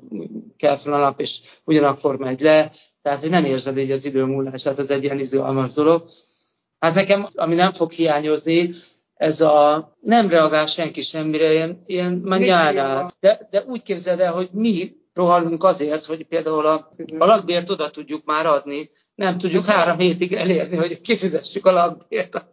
kell fel a nap, és ugyanakkor megy le, tehát hogy nem érzed így az idő múlását, ez egy ilyen izgalmas dolog. Hát nekem, ami nem fog hiányozni, ez a nem reagál senki semmire, ilyen, ilyen már De, de úgy képzeld el, hogy mi rohanunk azért, hogy például a, a lakbért oda tudjuk már adni, nem tudjuk három hétig elérni, hogy kifizessük a lakbért.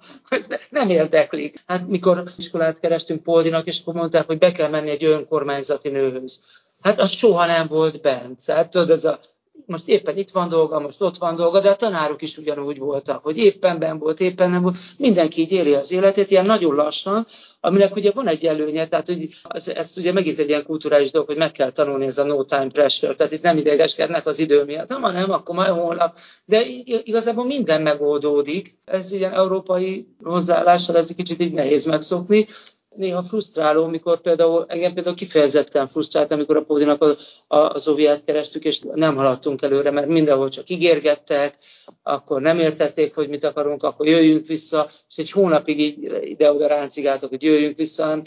nem érdeklik. Hát mikor iskolát kerestünk Poldinak, és akkor mondták, hogy be kell menni egy önkormányzati nőhöz. Hát az soha nem volt bent. Hát tudod, ez a most éppen itt van dolga, most ott van dolga, de a tanárok is ugyanúgy voltak, hogy éppen ben volt, éppen nem volt. Mindenki így éli az életét, ilyen nagyon lassan, aminek ugye van egy előnye, tehát hogy ez, ezt ugye megint egy ilyen kulturális dolog, hogy meg kell tanulni ez a no time pressure, tehát itt nem idegeskednek az idő miatt, ha nem, akkor majd holnap. De igazából minden megoldódik, ez ilyen európai hozzáállással ez egy kicsit így nehéz megszokni, néha frusztráló, mikor például engem például kifejezetten frusztrált, amikor a Pódinak a, a, az óviát kerestük, és nem haladtunk előre, mert mindenhol csak ígérgettek, akkor nem értették, hogy mit akarunk, akkor jöjjünk vissza, és egy hónapig ide-oda ráncigáltak, hogy jöjjünk vissza,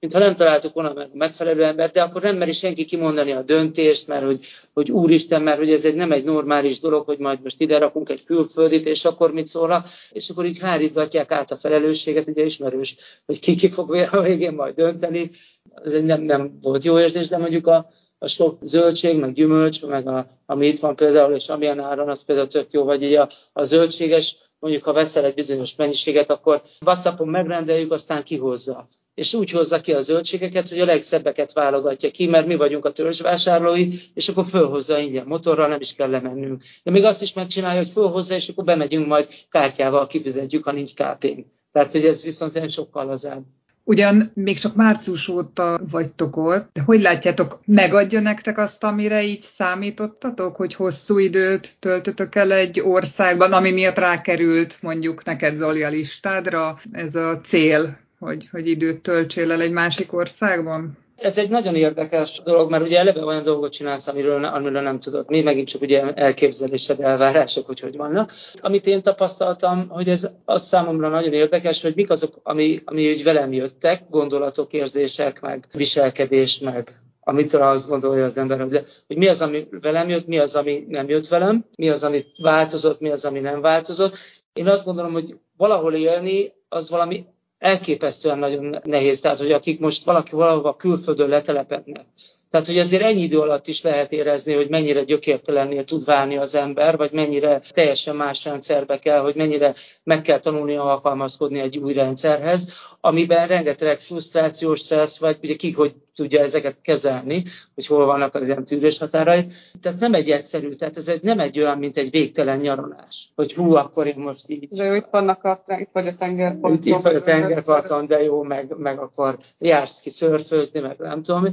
mintha nem találtuk volna meg a megfelelő embert, de akkor nem meri senki kimondani a döntést, mert hogy, hogy úristen, mert hogy ez egy, nem egy normális dolog, hogy majd most ide rakunk egy külföldit, és akkor mit szólna, és akkor így hárítgatják át a felelősséget, ugye ismerős, hogy ki ki fog a végén majd dönteni. Ez nem, nem volt jó érzés, de mondjuk a, a sok zöldség, meg gyümölcs, meg a, ami itt van például, és amilyen áron, az például tök jó, vagy így a, a zöldséges, mondjuk ha veszel egy bizonyos mennyiséget, akkor WhatsAppon megrendeljük, aztán kihozza és úgy hozza ki a zöldségeket, hogy a legszebbeket válogatja ki, mert mi vagyunk a törzsvásárlói, és akkor fölhozza ingyen motorral, nem is kell lemennünk. De még azt is megcsinálja, hogy fölhozza, és akkor bemegyünk majd kártyával, kifizetjük, ha nincs kp Tehát, hogy ez viszont egy sokkal lazább. Ugyan még csak március óta vagytok ott, de hogy látjátok, megadja nektek azt, amire így számítottatok, hogy hosszú időt töltötök el egy országban, ami miatt rákerült mondjuk neked Zoli a listádra, ez a cél, hogy, hogy időt töltsél el egy másik országban? Ez egy nagyon érdekes dolog, mert ugye eleve olyan dolgot csinálsz, amiről, amiről nem tudod. Mi megint csak ugye elképzelésed, elvárások, hogy hogy vannak. Amit én tapasztaltam, hogy ez az számomra nagyon érdekes, hogy mik azok, ami, ami úgy velem jöttek, gondolatok, érzések, meg viselkedés, meg amitől azt gondolja az ember, hogy, hogy mi az, ami velem jött, mi az, ami nem jött velem, mi az, ami változott, mi az, ami nem változott. Én azt gondolom, hogy valahol élni, az valami elképesztően nagyon nehéz. Tehát, hogy akik most valaki valahova külföldön letelepednek, tehát, hogy azért ennyi idő alatt is lehet érezni, hogy mennyire gyökértelennél tud válni az ember, vagy mennyire teljesen más rendszerbe kell, hogy mennyire meg kell tanulni alkalmazkodni egy új rendszerhez, amiben rengeteg frusztráció, stressz, vagy ugye ki hogy tudja ezeket kezelni, hogy hol vannak az ilyen tűrés határai. Tehát nem egy egyszerű, tehát ez egy, nem egy olyan, mint egy végtelen nyaralás, hogy hú, akkor én most így... De jó, itt vannak a, itt vagy a tengerparton. Itt, itt vagy a tengerparton, de jó, meg, meg akkor jársz ki szörfőzni, meg nem tudom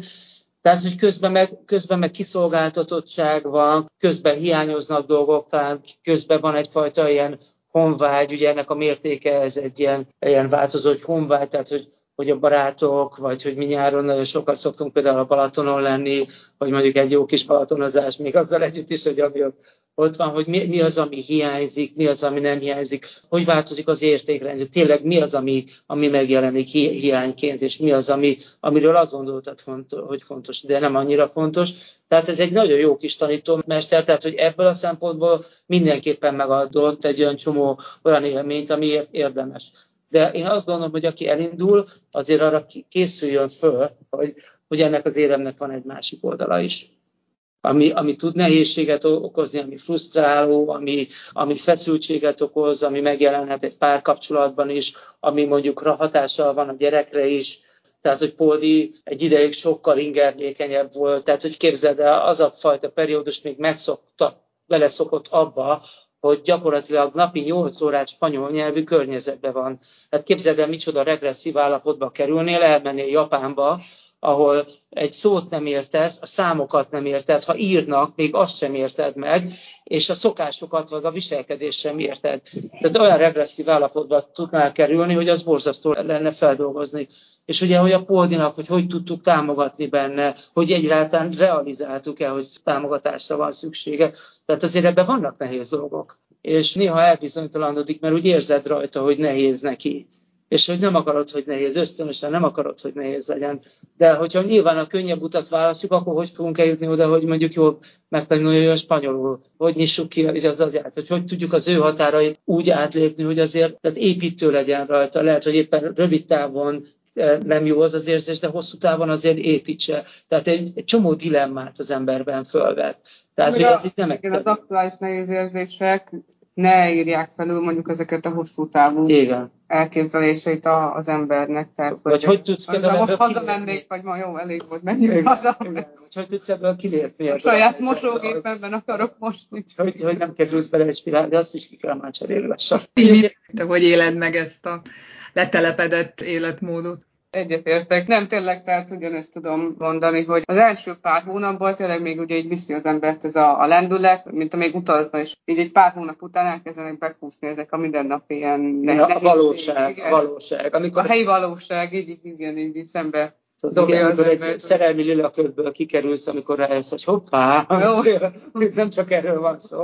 tehát, hogy közben meg, közben meg kiszolgáltatottság van, közben hiányoznak dolgok, talán közben van egyfajta ilyen honvágy, ugye ennek a mértéke ez egy ilyen, ilyen változó, hogy honvágy, tehát hogy hogy a barátok, vagy hogy mi nyáron nagyon sokat szoktunk például a Balatonon lenni, vagy mondjuk egy jó kis balatonozás, még azzal együtt is, hogy ami ott van, hogy mi, mi az, ami hiányzik, mi az, ami nem hiányzik, hogy változik az értékrend, tényleg mi az, ami, ami megjelenik hi, hiányként, és mi az, ami, amiről azt gondoltad, hogy fontos, de nem annyira fontos. Tehát ez egy nagyon jó kis tanítómester, tehát hogy ebből a szempontból mindenképpen megadott egy olyan csomó olyan élményt, ami érdemes. De én azt gondolom, hogy aki elindul, azért arra készüljön föl, hogy, hogy ennek az éremnek van egy másik oldala is. Ami, ami tud nehézséget okozni, ami frusztráló, ami, ami feszültséget okoz, ami megjelenhet egy párkapcsolatban is, ami mondjuk hatással van a gyerekre is, tehát hogy Poldi egy ideig sokkal ingerlékenyebb volt, tehát hogy képzeld el, az a fajta periódus még megszokta, beleszokott abba, hogy gyakorlatilag napi 8 órát spanyol nyelvű környezetben van. Hát képzeld el, micsoda regresszív állapotba kerülnél, elmennél Japánba, ahol egy szót nem értesz, a számokat nem érted, ha írnak, még azt sem érted meg, és a szokásokat vagy a viselkedést sem érted. Tehát olyan regresszív állapotba tudnál kerülni, hogy az borzasztó lenne feldolgozni. És ugye, hogy a Poldinak, hogy hogy tudtuk támogatni benne, hogy egyáltalán realizáltuk-e, hogy támogatásra van szüksége. Tehát azért ebben vannak nehéz dolgok. És néha elbizonytalanodik, mert úgy érzed rajta, hogy nehéz neki és hogy nem akarod, hogy nehéz, ösztönösen nem akarod, hogy nehéz legyen. De hogyha nyilván a könnyebb utat választjuk, akkor hogy fogunk eljutni oda, hogy mondjuk jól megtanulja a spanyolul, hogy nyissuk ki az agyát, hogy hogy tudjuk az ő határait úgy átlépni, hogy azért tehát építő legyen rajta. Lehet, hogy éppen rövid távon eh, nem jó az az érzés, de hosszú távon azért építse. Tehát egy, egy csomó dilemmát az emberben fölvet. Tehát, hogy ez itt nem igen, az aktuális nehéz érzések ne írják felül mondjuk ezeket a hosszú távú Igen. elképzeléseit a, az embernek. Tehát, vagy hogy, hogy tudsz például most hazamennék, vagy ma jó, elég volt, menjünk Igen. haza. Igen. Vagy hogy tudsz ebből kilépni? A saját mosógépemben akarok mosni. Hogy, hogy nem kerülsz bele egy spirál, de azt is ki kell már cserélni lassan. Te hogy éled meg ezt a letelepedett életmódot? Egyetértek. Nem tényleg, tehát ugyanezt tudom mondani, hogy az első pár hónapban tényleg még ugye így viszi az embert ez a, a lendület, mint amíg utazna, és így egy pár hónap után elkezdenek bekúszni ezek a mindennapi ilyen ne, a valóság, igen. valóság. Amikor... A helyi valóság, így, igen, így, így szembe Dobja igen, amikor egy szerelmi lilaködből kikerülsz, amikor rájössz, hogy hoppá, nem csak erről van szó.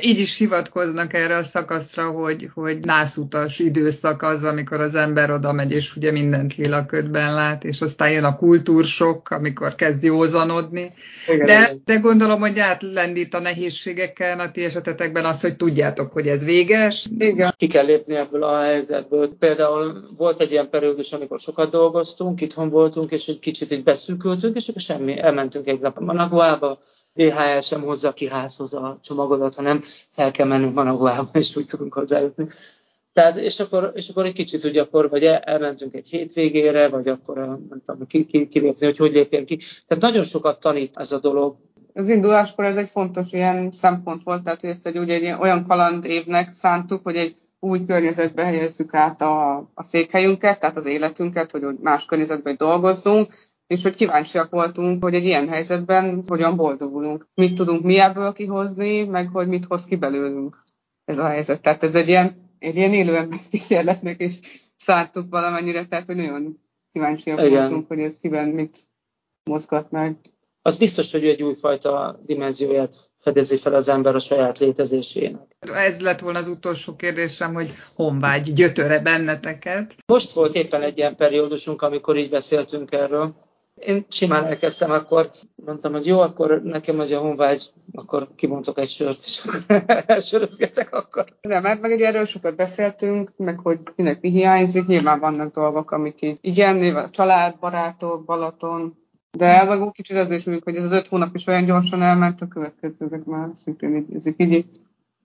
Így is hivatkoznak erre a szakaszra, hogy, hogy nászutas időszak az, amikor az ember oda megy, és ugye mindent lilaködben lát, és aztán jön a kultúrsok, amikor kezd józanodni. Igen, de, igen. de gondolom, hogy átlendít a nehézségeken a ti esetetekben az, hogy tudjátok, hogy ez véges. Igen. Ki kell lépni ebből a helyzetből. Például volt egy ilyen periódus, amikor sokat dolgoztunk, itthon voltunk, és egy kicsit így beszűkültünk, és akkor semmi, elmentünk egy nap a Managuába, DHL sem hozza ki házhoz a csomagodat, hanem el kell mennünk Managuába, és úgy tudunk hozzájutni. Tehát, és akkor, és akkor egy kicsit ugye akkor, vagy elmentünk egy hétvégére, vagy akkor nem tudom, ki, ki, kilépni, hogy hogy lépjen ki. Tehát nagyon sokat tanít ez a dolog. Az induláskor ez egy fontos ilyen szempont volt, tehát hogy ezt egy, ugye, egy olyan kaland évnek szántuk, hogy egy új környezetbe helyezzük át a, a székhelyünket, tehát az életünket, hogy más környezetben dolgozzunk, és hogy kíváncsiak voltunk, hogy egy ilyen helyzetben hogyan boldogulunk. Mit tudunk mi ebből kihozni, meg hogy mit hoz ki belőlünk ez a helyzet. Tehát ez egy ilyen, egy ilyen élő ember kísérletnek is szántuk valamennyire, tehát hogy nagyon kíváncsiak Igen. voltunk, hogy ez kiben mit mozgat meg. Az biztos, hogy egy újfajta dimenzióját fedezi fel az ember a saját létezésének. Ez lett volna az utolsó kérdésem, hogy honvágy gyötöre benneteket? Most volt éppen egy ilyen periódusunk, amikor így beszéltünk erről, Én simán elkezdtem, akkor mondtam, hogy jó, akkor nekem hogy a honvágy, akkor kibontok egy sört, és elsörözgetek akkor. Nem, mert meg egy erről sokat beszéltünk, meg hogy kinek mi hiányzik, nyilván vannak dolgok, amik így, igen, nyilván család, barátok, Balaton, de úgy kicsit az is hogy ez az öt hónap is olyan gyorsan elment, a következőek már szintén így, ezek így,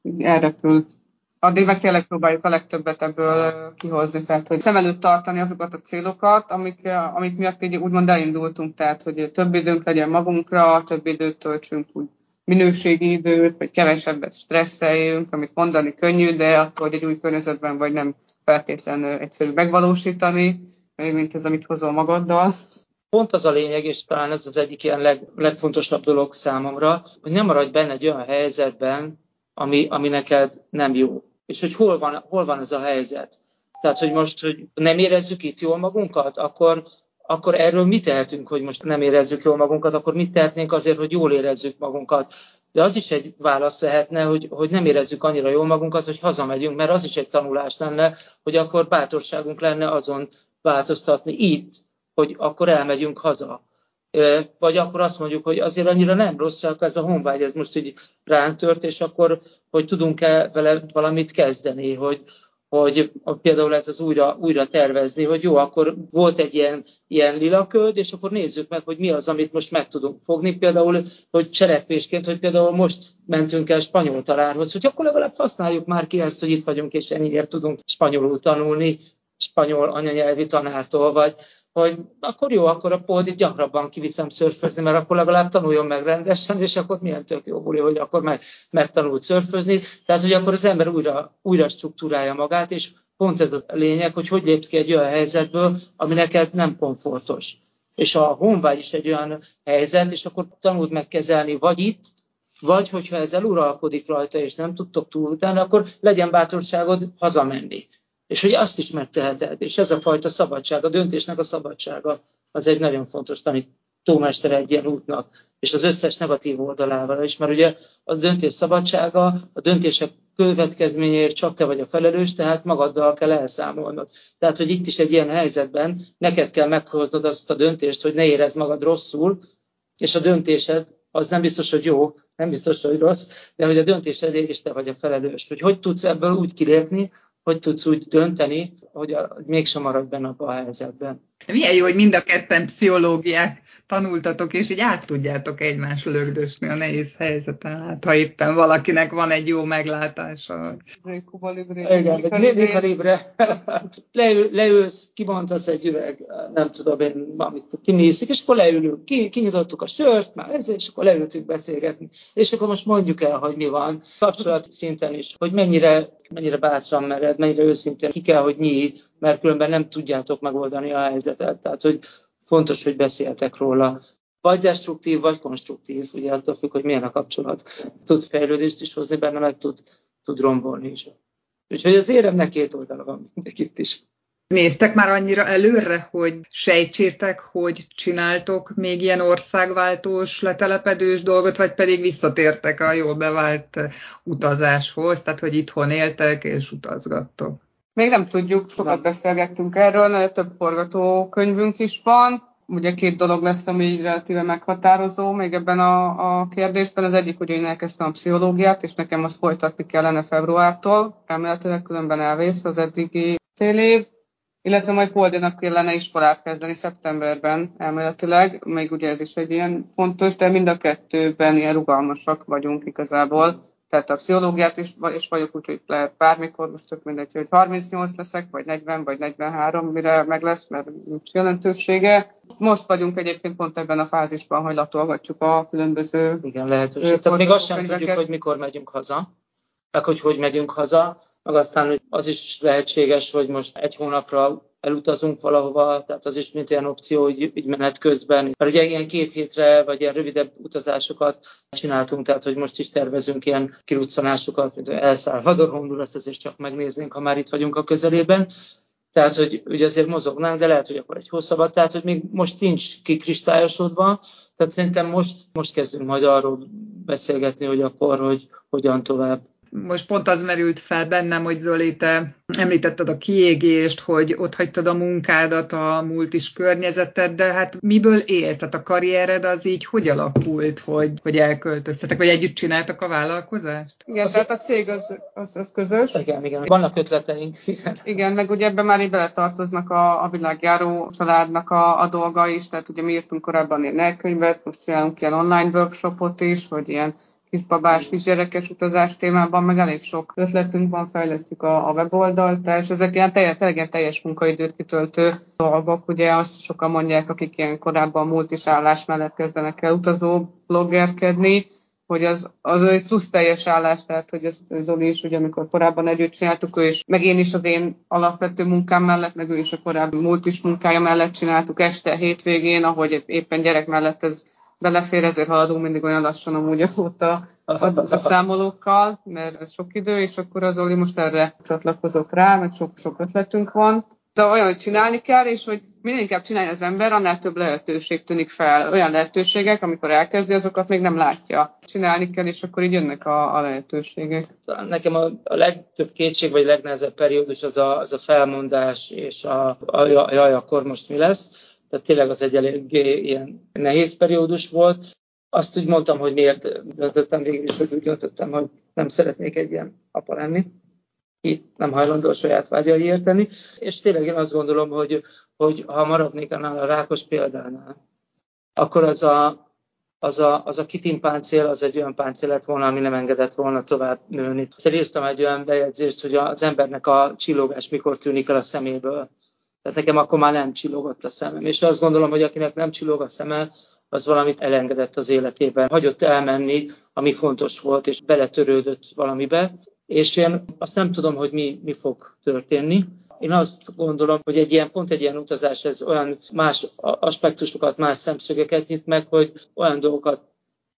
így elrepült addig meg tényleg próbáljuk a legtöbbet ebből kihozni, tehát hogy szem előtt tartani azokat a célokat, amik, amik miatt így úgymond elindultunk, tehát hogy több időnk legyen magunkra, több időt töltsünk úgy minőségi időt, vagy kevesebbet stresszeljünk, amit mondani könnyű, de attól, hogy egy új környezetben vagy nem feltétlenül egyszerű megvalósítani, mint ez, amit hozol magaddal. Pont az a lényeg, és talán ez az egyik ilyen leg, legfontosabb dolog számomra, hogy nem maradj benne egy olyan helyzetben, ami, ami neked nem jó. És hogy hol van, hol van ez a helyzet. Tehát, hogy most hogy nem érezzük itt jól magunkat, akkor, akkor erről mit tehetünk, hogy most nem érezzük jól magunkat, akkor mit tehetnénk azért, hogy jól érezzük magunkat. De az is egy válasz lehetne, hogy, hogy nem érezzük annyira jól magunkat, hogy hazamegyünk, mert az is egy tanulás lenne, hogy akkor bátorságunk lenne azon változtatni itt, hogy akkor elmegyünk haza vagy akkor azt mondjuk, hogy azért annyira nem rossz, csak ez a honvágy, ez most így ránk tört, és akkor, hogy tudunk-e vele valamit kezdeni, hogy, hogy például ez az újra, újra tervezni, hogy jó, akkor volt egy ilyen, ilyen lilaköd, és akkor nézzük meg, hogy mi az, amit most meg tudunk fogni. Például, hogy cselekvésként, hogy például most mentünk el spanyol tanárhoz, hogy akkor legalább használjuk már ki ezt, hogy itt vagyunk, és ennyiért tudunk spanyolul tanulni, spanyol anyanyelvi tanártól, vagy, hogy akkor jó, akkor a Pódit gyakrabban kiviszem szörfözni, mert akkor legalább tanuljon meg rendesen, és akkor milyen tök jó buli, hogy akkor meg, megtanult szörfözni. Tehát, hogy akkor az ember újra, újra struktúrálja magát, és pont ez a lényeg, hogy hogy lépsz ki egy olyan helyzetből, ami neked nem komfortos. És a honvágy is egy olyan helyzet, és akkor tanuld meg kezelni vagy itt, vagy hogyha ez eluralkodik rajta, és nem tudtok túl utána, akkor legyen bátorságod hazamenni. És hogy azt is megteheted. És ez a fajta szabadság, a döntésnek a szabadsága, az egy nagyon fontos tanítómester egy ilyen útnak, és az összes negatív oldalával is, mert ugye a döntés szabadsága, a döntések következményéért csak te vagy a felelős, tehát magaddal kell elszámolnod. Tehát, hogy itt is egy ilyen helyzetben neked kell meghoznod azt a döntést, hogy ne érezd magad rosszul, és a döntésed az nem biztos, hogy jó, nem biztos, hogy rossz, de hogy a döntésedért is te vagy a felelős. Hogy hogy tudsz ebből úgy kilépni, hogy tudsz úgy dönteni, hogy, a, hogy mégsem maradj benne a helyzetben. Milyen jó, hogy mind a ketten pszichológiát tanultatok, és így át tudjátok egymást lögdösni a nehéz helyzeten, hát ha éppen valakinek van egy jó meglátása. Igen, libre. Leül, leülsz, kibontasz egy üveg, nem tudom én, amit kinészik, és akkor leülünk, ki, kinyitottuk a sört, már ez, és akkor leültünk beszélgetni. És akkor most mondjuk el, hogy mi van, kapcsolat szinten is, hogy mennyire, mennyire bátran mered, mennyire őszintén ki kell, hogy nyíj, mert különben nem tudjátok megoldani a helyzetet. Tehát, hogy fontos, hogy beszéltek róla. Vagy destruktív, vagy konstruktív, ugye attól függ, hogy milyen a kapcsolat. Tud fejlődést is hozni benne, meg tud, tud rombolni is. Úgyhogy az éremnek két oldala van itt is. Néztek már annyira előre, hogy sejtsétek, hogy csináltok még ilyen országváltós, letelepedős dolgot, vagy pedig visszatértek a jól bevált utazáshoz, tehát hogy itthon éltek és utazgattok? Még nem tudjuk, sokat beszélgettünk erről, nagyon több forgatókönyvünk is van. Ugye két dolog lesz, ami relatíve meghatározó még ebben a, a kérdésben. Az egyik, hogy én elkezdtem a pszichológiát, és nekem azt folytatni kellene februártól. Remélhetőleg különben elvész az eddigi fél év. Illetve majd Poldinak kellene iskolát kezdeni szeptemberben elméletileg, még ugye ez is egy ilyen fontos, de mind a kettőben ilyen rugalmasak vagyunk igazából tehát a pszichológiát is, és vagyok úgy, hogy lehet bármikor, most tök mindegy, hogy 38 leszek, vagy 40, vagy 43, mire meg lesz, mert nincs jelentősége. Most vagyunk egyébként pont ebben a fázisban, hogy latolgatjuk a különböző Igen, lehetőség. Tehát még azt sem tudjuk, hogy mikor megyünk haza, meg hogy hogy megyünk haza, meg aztán hogy az is lehetséges, hogy most egy hónapra elutazunk valahova, tehát az is mint olyan opció, hogy így menet közben. Mert ugye ilyen két hétre, vagy ilyen rövidebb utazásokat csináltunk, tehát hogy most is tervezünk ilyen kiruccanásokat, mint El Salvador, Honduras, ezért csak megnéznénk, ha már itt vagyunk a közelében. Tehát, hogy ugye azért mozognánk, de lehet, hogy akkor egy hosszabbat, tehát, hogy még most nincs kikristályosodva, tehát szerintem most, most kezdünk majd arról beszélgetni, hogy akkor, hogy hogyan tovább. Most pont az merült fel bennem, hogy Zoli, te említetted a kiégést, hogy ott hagytad a munkádat, a múlt is környezeted, de hát miből élsz? Tehát a karriered az így hogy alakult, hogy, hogy elköltöztetek, vagy együtt csináltak a vállalkozást? Igen, az tehát a cég az, az, az közös. Igen, igen. Vannak ötleteink. Igen, igen meg ugye ebben már így beletartoznak a, a világjáró családnak a, a dolga is, tehát ugye mi írtunk korábban ilyen elkönyvet, most csinálunk ilyen online workshopot is, hogy ilyen kisbabás, kisgyerekes utazás témában, meg elég sok ötletünk van, fejlesztjük a, a weboldalt, és ezek ilyen teljes, teljes, teljes munkaidőt kitöltő dolgok. Ugye azt sokan mondják, akik ilyen korábban multis állás mellett kezdenek el utazó bloggerkedni, hogy az, az egy plusz teljes állás, tehát hogy ezt Zoli is, ugye amikor korábban együtt csináltuk, ő is, meg én is az én alapvető munkám mellett, meg ő is a korábbi multis munkája mellett csináltuk este, hétvégén, ahogy éppen gyerek mellett ez belefér, ezért haladunk mindig olyan lassan amúgy ott a, a, a számolókkal, mert ez sok idő, és akkor az Oli most erre csatlakozott rá, meg sok-sok ötletünk van. De olyan, hogy csinálni kell, és hogy minél inkább csinálja az ember, annál több lehetőség tűnik fel. Olyan lehetőségek, amikor elkezdi, azokat még nem látja. Csinálni kell, és akkor így jönnek a, a lehetőségek. Nekem a, a legtöbb kétség, vagy legnehezebb periódus az a, az a felmondás, és a, a, a jaj, akkor most mi lesz tehát tényleg az egy eléggé ilyen nehéz periódus volt. Azt úgy mondtam, hogy miért döntöttem végül is, hogy úgy döntöttem, hogy nem szeretnék egy ilyen apa lenni. Itt nem hajlandó a saját vágyai érteni. És tényleg én azt gondolom, hogy, hogy ha maradnék annál a rákos példánál, akkor az a, az a, az a kitimpáncél az egy olyan páncél lett volna, ami nem engedett volna tovább nőni. Szóval írtam egy olyan bejegyzést, hogy az embernek a csillogás mikor tűnik el a szeméből. Tehát nekem akkor már nem csillogott a szemem. És azt gondolom, hogy akinek nem csillog a szeme, az valamit elengedett az életében. Hagyott elmenni, ami fontos volt, és beletörődött valamibe. És én azt nem tudom, hogy mi, mi fog történni. Én azt gondolom, hogy egy ilyen, pont egy ilyen utazás, ez olyan más aspektusokat, más szemszögeket nyit meg, hogy olyan dolgokat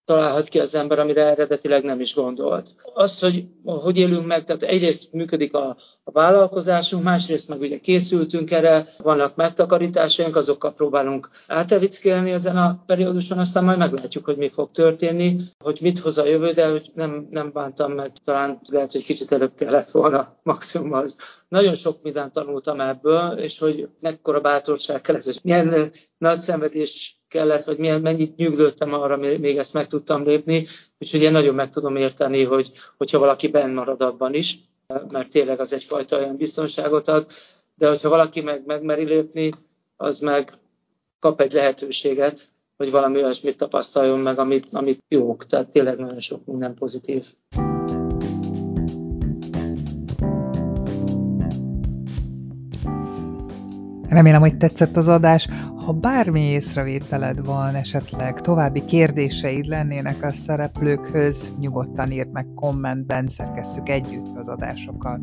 találhat ki az ember, amire eredetileg nem is gondolt. Az, hogy hogy élünk meg, tehát egyrészt működik a, a vállalkozásunk, másrészt meg ugye készültünk erre, vannak megtakarításaink, azokkal próbálunk átevickélni ezen a perióduson, aztán majd meglátjuk, hogy mi fog történni, hogy mit hoz a jövő, de hogy nem, nem bántam meg, talán lehet, hogy kicsit előbb kellett volna maximum az. Nagyon sok mindent tanultam ebből, és hogy mekkora bátorság kellett, és milyen nagy szenvedés kellett, vagy milyen, mennyit nyuglődtem arra, még ezt meg tudtam lépni. Úgyhogy én nagyon meg tudom érteni, hogy, hogyha valaki benn marad abban is, mert tényleg az egyfajta olyan biztonságot ad, de hogyha valaki meg megmeri lépni, az meg kap egy lehetőséget, hogy valami olyasmit tapasztaljon meg, amit, amit jók. Tehát tényleg nagyon sok minden pozitív. Remélem, hogy tetszett az adás. Ha bármi észrevételed van, esetleg további kérdéseid lennének a szereplőkhöz, nyugodtan írd meg kommentben, szerkesszük együtt az adásokat.